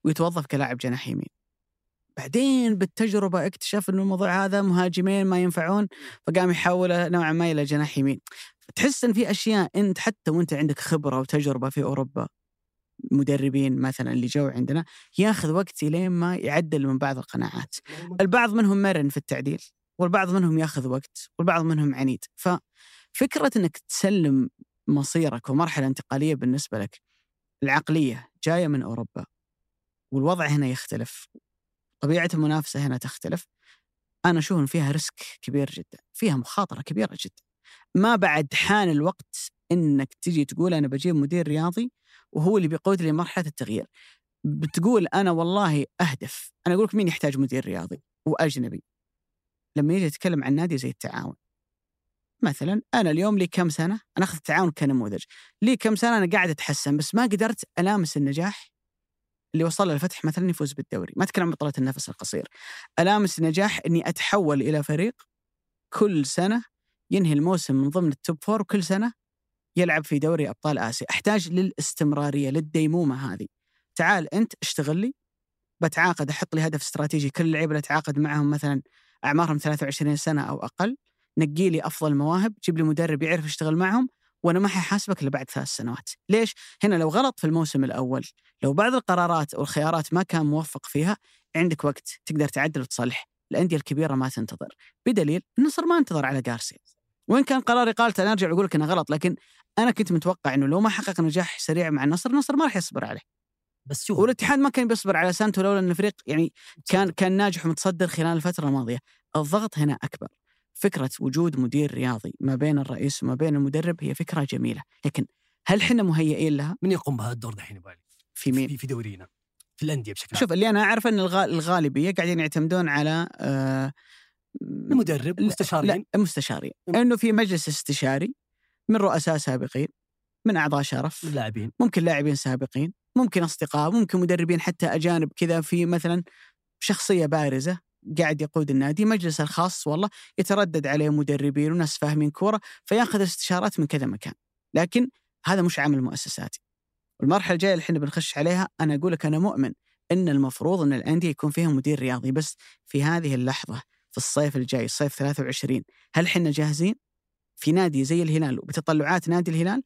ويتوظف كلاعب جناح يمين. بعدين بالتجربة اكتشف إنه الموضوع هذا مهاجمين ما ينفعون فقام يحوله نوعا ما إلى جناح يمين. تحس إن في أشياء أنت حتى وأنت عندك خبرة وتجربة في أوروبا مدربين مثلا اللي جو عندنا ياخذ وقت لين ما يعدل من بعض القناعات. البعض منهم مرن في التعديل والبعض منهم ياخذ وقت والبعض منهم عنيد. ففكرة أنك تسلم مصيرك ومرحلة انتقالية بالنسبة لك العقلية جاية من أوروبا والوضع هنا يختلف طبيعة المنافسة هنا تختلف أنا أشوف فيها ريسك كبير جدا فيها مخاطرة كبيرة جدا. ما بعد حان الوقت أنك تجي تقول أنا بجيب مدير رياضي وهو اللي بيقود لي مرحلة التغيير. بتقول أنا والله أهدف. أنا أقول لك مين يحتاج مدير رياضي وأجنبي. لما يجي يتكلم عن نادي زي التعاون. مثلا أنا اليوم لي كم سنة؟ أنا اخذ التعاون كنموذج. لي كم سنة أنا قاعد أتحسن بس ما قدرت ألامس النجاح اللي وصل للفتح مثلا يفوز بالدوري. ما أتكلم عن النفس القصير. ألامس النجاح إني أتحول إلى فريق كل سنة ينهي الموسم من ضمن ال top four وكل سنة يلعب في دوري أبطال آسيا. أحتاج للاستمرارية للديمومة هذه. تعال أنت اشتغل لي. بتعاقد أحط لي هدف استراتيجي. كل اللعيبه اللي اتعاقد معهم مثلا أعمارهم 23 سنة أو أقل نقي لي أفضل مواهب. جيب لي مدرب يعرف يشتغل معهم وأنا ما ححاسبك إلا بعد ثلاث سنوات. ليش؟ هنا لو غلط في الموسم الأول لو بعض القرارات أو الخيارات ما كان موفق فيها عندك وقت تقدر تعدل وتصلح. الأندية الكبيرة ما تنتظر. بدليل النصر ما انتظر على جارسيا. وإن كان قراري قالت أنا أرجع وأقول لك إنه غلط لكن أنا كنت متوقع إنه لو ما حقق نجاح سريع مع النصر النصر ما راح يصبر عليه. بس شوف والاتحاد ما كان بيصبر على سانتو لولا إن الفريق يعني كان كان ناجح ومتصدر خلال الفترة الماضية. الضغط هنا أكبر. فكرة وجود مدير رياضي ما بين الرئيس وما بين المدرب هي فكرة جميلة. لكن هل حنا مهيئين لها؟ من يقوم بهذا الدور دحين يبالي في مين؟ في, دورينا. في الأندية بشكل عام. شوف اللي أنا اعرف إن الغ- الغالبية قاعدين يعتمدون على آه المدرب مستشارين. لا مستشارين. إنه في مجلس استشاري. من رؤساء سابقين من أعضاء شرف اللاعبين ممكن لاعبين سابقين ممكن أصدقاء ممكن مدربين حتى أجانب كذا في مثلا شخصية بارزة قاعد يقود النادي مجلس الخاص والله يتردد عليه مدربين وناس فاهمين كورة فياخذ استشارات من كذا مكان. لكن هذا مش عمل مؤسساتي. المرحلة الجاية اللي إحنا بنخش عليها أنا أقول لك أنا مؤمن إن المفروض إن الأندية يكون فيها مدير رياضي بس في هذه اللحظة في الصيف الجاي صيف 23 هل إحنا جاهزين؟ في نادي زي الهلال وبتطلعات نادي الهلال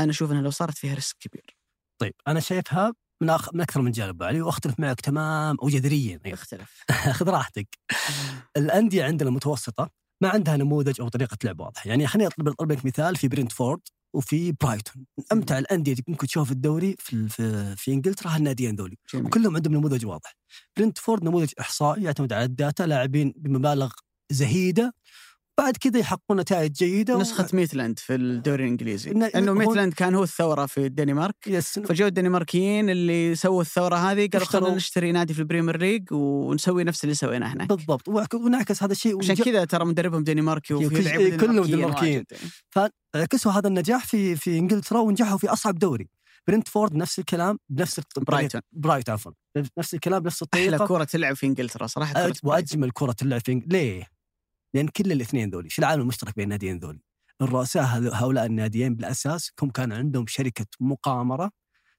أنا أشوف إنها لو صارت فيها ريسك كبير. طيب أنا شايفها من, أخ... من أكثر من جانب. علي واختلف معك تمام أو جذريا. أيضاً. يختلف خذ راحتك. الأندية عندنا المتوسطه ما عندها نموذج أو طريقة لعب واضحة. يعني خليني اضرب أضرب لك مثال في برنتفورد وفي برايتون. أمتع الأندية اللي ممكن تشوفها في الدوري في في, في إنجلترا هالناديين ذولي. وكلهم عندهم نموذج واضح. برنتفورد نموذج إحصائي يعتمد على ال data لاعبين بمبالغ زهيدة. بعد كذا يحققون نتائج جيدة نسخة ميتلاند في الدوري الإنجليزي. إن- إنه ميتلاند كان هو الثورة في الدنمارك. yes فجو الدنماركيين اللي سووا الثورة هذه قالوا خلينا نشتري نادي في البريمير ليج ونسوي نفس اللي سويناه هناك. بالضبط. ونعكس هذا الشيء. عشان كذا ترى مدربهم دنماركي وفي كلهم دنماركيين دنماركيين. واجد. عكسوا هذا النجاح في في إنجلترا ونجحوا في أصعب دوري. برنتفورد نفس الكلام بنفس برايتون برايتون عفوا. نفس الكلام بنفس أحلى الطريقة. كرة تلعب في إنجلترا أج- وأجمل كرة تلعب في إنج- ليه؟ لأن كل الاثنين ذولي شو العامل المشترك بين الناديين ذولي؟ الرؤساء هؤلاء الناديين بالأساس هم كان عندهم شركة مقامرة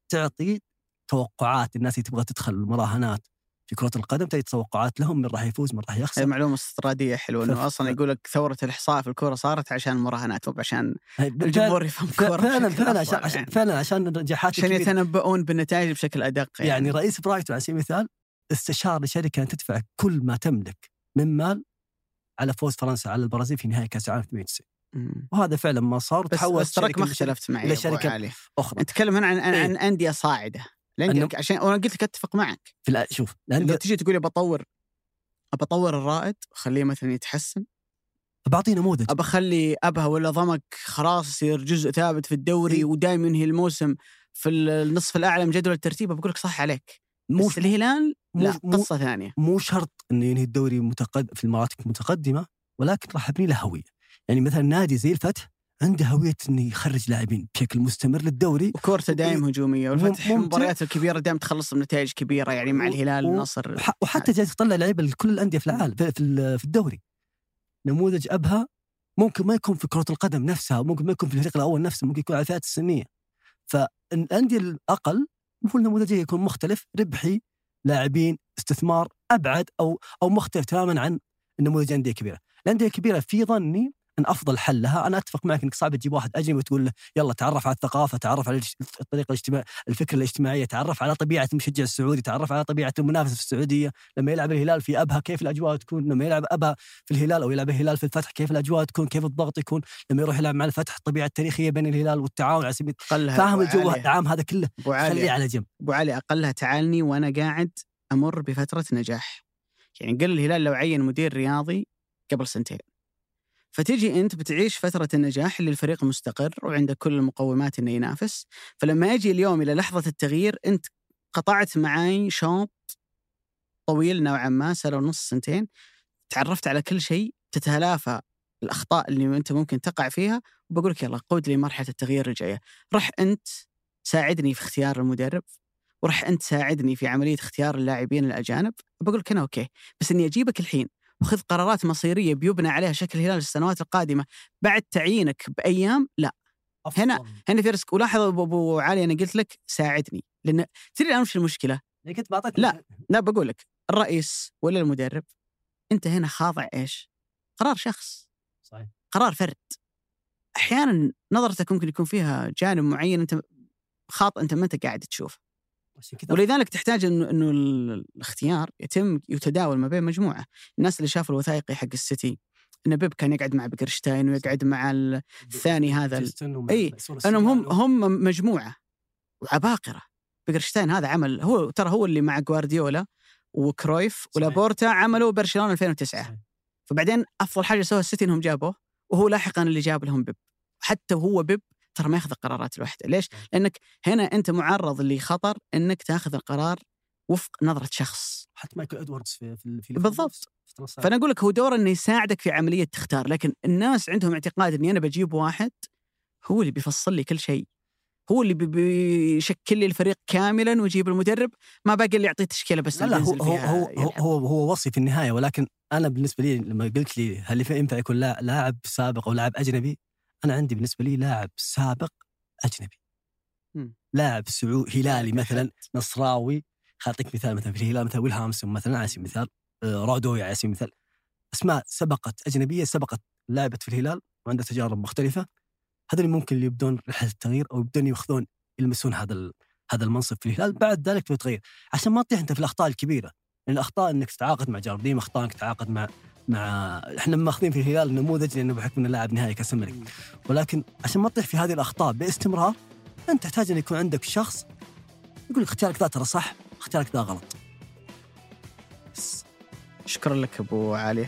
تعطي توقعات الناس اللي تبغى تدخل المراهنات في كرة القدم تعطي توقعات لهم من راح يفوز من راح يخسر معلومة استراتيجية حلوة ف- انه أصلا يقول لك ثورة الإحصاء في الكورة صارت عشان المراهنات مو عشان الجمهور يفهم كورة فعلا فعلا عشان, عشان يعني. فعلا عشان النجاحات عشان. يتنبؤون بالنتائج بشكل أدق يعني, يعني رئيس برايتون على سبيل المثال استشار لشركة أن تدفع كل ما تملك من مال على فوز فرنسا على البرازيل في نهائي كأس العالم 98 مم. وهذا فعلا ما صار وتحول بس تراك ما اختلفت معي شركة علي. أخرى. نتكلم هنا عن عن, إيه. عن أندية صاعدة. لأن عشان وأنا قلت لك أتفق معك. في الأ- شوف لو تجي تقول لي بطور ابى اطور الرائد اخليه مثلا يتحسن. بعطيه نموذج. أبى أخلي ابها ولا ضمك خلاص يصير جزء ثابت في الدوري إيه. ودائما ينهي الموسم في النصف الأعلى من جدول الترتيب. بقول لك صح عليك. مو بس الهلال مو- لا مو- قصة ثانية. مو شرط انه ينهي الدوري متقد في المراتب المتقدمه ولكن راح أبني له هوية. يعني مثلا نادي زي الفتح عنده هوية إنه يخرج لاعبين بشكل مستمر للدوري. وكورته دائم هجومية والفتح. المباريات الكبيرة دائما تخلص بنتائج كبيرة يعني مع الهلال النصر وح- وحتى جالس يطلع لعيبة لكل الأندية في العالم في, في ال- في الدوري. نموذج أبها ممكن ما يكون في كرة القدم نفسها ممكن ما يكون في الفريق الأول نفسه ممكن يكون على الفئات السنية. فالأندية الأقل المفروض نموذجها يكون مختلف ربحي لاعبين استثمار أبعد أو أو مختلف تماما عن النموذج الانديه الكبيره الأندية الكبيرة في ظني إن أفضل حل لها أنا أتفق معك إنك صعب تجيب واحد أجنبي وتقول له يلا تعرف على الثقافة تعرف على الطريقة الاجتماع الفكرة الاجتماعية تعرف على طبيعة المشجع السعودي تعرف على طبيعة المنافس في السعودية لما يلعب الهلال في أبها كيف الأجواء تكون لما يلعب أبها في الهلال أو يلعب الهلال في الفتح كيف الأجواء تكون كيف الضغط يكون لما يروح يلعب مع الفتح الطبيعة التاريخية بين الهلال والتعاون على سبيل فاهم الجو العام هذا كله. خليه على جنب. أبو علي أقلها تعالني وأنا قاعد أمر بفترة نجاح. يعني قل الهلال لو عين مدير رياضي قبل سنتين. فتجي أنت بتعيش فترة النجاح اللي الفريق مستقر وعندك كل المقومات إنه ينافس. فلما أجي اليوم إلى لحظة التغيير أنت قطعت معي شوط طويل نوعا ما سنة ونص سنتين تعرفت على كل شيء تتلافى الأخطاء اللي أنت ممكن تقع فيها وبقول لك يلا قود لي مرحلة التغيير الجاية. رح أنت ساعدني في اختيار المدرب ورح أنت ساعدني في عملية اختيار اللاعبين الأجانب. بقول لك أنا okay بس إني أجيبك الحين وخذ قرارات مصيرية بيبنى عليها شكل الهلال السنوات القادمة. بعد تعيينك بأيام لا. هنا- هنا في risk. ولاحظ ابو أبو علي أنا قلت لك ساعدني. لأن تدري الآن وش المشكلة؟ كنت بعطيك لا. لا بقول لك الرئيس ولا المدرب أنت هنا خاضع إيش؟ قرار شخص. صحيح. قرار فرد. أحيانا نظرتك ممكن يكون فيها جانب معين أنت خاطئ أنت ما أنت قاعد تشوفه. ولذلك تحتاج انه إنه ال- الاختيار يتم يتداول ما بين مجموعة، الناس اللي شافوا الوثائقي حق السيتي إن بيب كان يقعد مع بيجيرستاين ويقعد مع ال- الثاني هذا ال- مسؤول انهم هم هم مجموعة وعباقره بيجيرستاين هذا عمل هو ترى هو اللي مع جوارديولا وكرويف ولابورتا عملوا برشلونة 2009 صحيح. فبعدين أفضل حاجة سوى السيتي إنهم جابوه وهو لاحقا اللي جاب لهم بيب. حتى وهو بيب ترى ما ياخذ القرارات لوحده ليش؟ لأنك هنا أنت معرض لخطر إنك تاخذ القرار وفق نظرة شخص حتى مايكل إدواردز في في في بالضبط. في. فأنا أقول لك هو دوره إنه يساعدك في عملية تختار لكن الناس عندهم اعتقاد إني أنا بجيب واحد هو اللي بيفصل لي كل شيء هو اللي بي- بيشكل لي الفريق كاملا ويجيب المدرب ما باقي اللي يعطيه تشكيلة بس لا لا هو هو هو, هو, يلعب. هو, هو وصي في النهاية ولكن أنا بالنسبة لي لما قلت لي هل ينفع يكون لا- لاعب سابق أو لاعب أجنبي؟ أنا عندي بالنسبة لي لاعب سابق أجنبي. لاعب سعو هلالي مثلا نصراوي. خاطيك مثال مثلا في الهلال مثلا ويل هامسون مثلا على سبيل المثال. آه، رودوي على سبيل المثال. أسماء سبقت أجنبية سبقت لعبت في الهلال وعندها تجارب مختلفة. هذول اللي ممكن اللي يبدون رحلة التغيير أو يبدون ياخذون يلمسون هذا هذا المنصب في الهلال. بعد ذلك تبغى تغير عشان ما تطيح أنت في الأخطاء الكبيرة. لأن الأخطاء إنك تتعاقد مع جارديم أخطاء إنك تتعاقد مع مع إحنا ماخذين في الهلال نموذج لأنه بحكم إنه لعب نهائي كأس الملك. ولكن عشان ما تطيح في هذه الأخطاء باستمرار أنت تحتاج أن يكون عندك شخص يقول لك اختيارك ذا ترى صح اختيارك ذا غلط. بس شكرا لك أبو علي.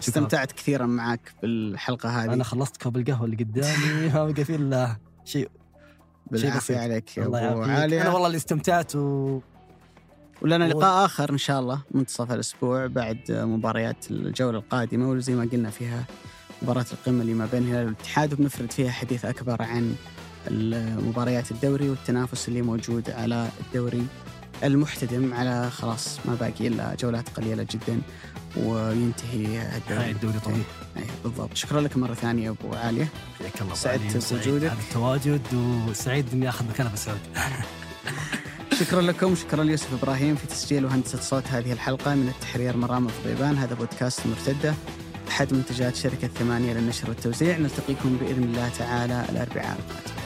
استمتعت كثيرا معك بالحلقة هذه. أنا خلصت كوب القهوه اللي قدامي ما بقى فيه إلا شيء بالعافية. عليك يا أبو علي. أنا والله اللي استمتعت و ولنا لقاء آخر إن شاء الله منتصف الأسبوع بعد مباريات الجولة القادمة وزي ما قلنا فيها مباراة القمة اللي ما بين الهلال والاتحاد وبنفرد فيها حديث أكبر عن مباريات الدوري والتنافس اللي موجود على الدوري المحتدم على خلاص ما باقي إلا جولات قليلة جدا وينتهي الدوري. الدوري طويل. أي بالضبط. شكرا لك مرة ثانية أبو علي. حياك الله سعدت أبو علي، وسعيد بوجودك. التواجد وسعيد إني أخذ مكانه في السعودية. شكرا لكم شكرا ليوسف إبراهيم في تسجيل وهندسة صوت هذه الحلقة من التحرير مرام الضبيبان هذا بودكاست مرتدة أحد منتجات شركة ثمانيه للنشر والتوزيع. نلتقيكم بإذن الله تعالى الأربعاء القادم.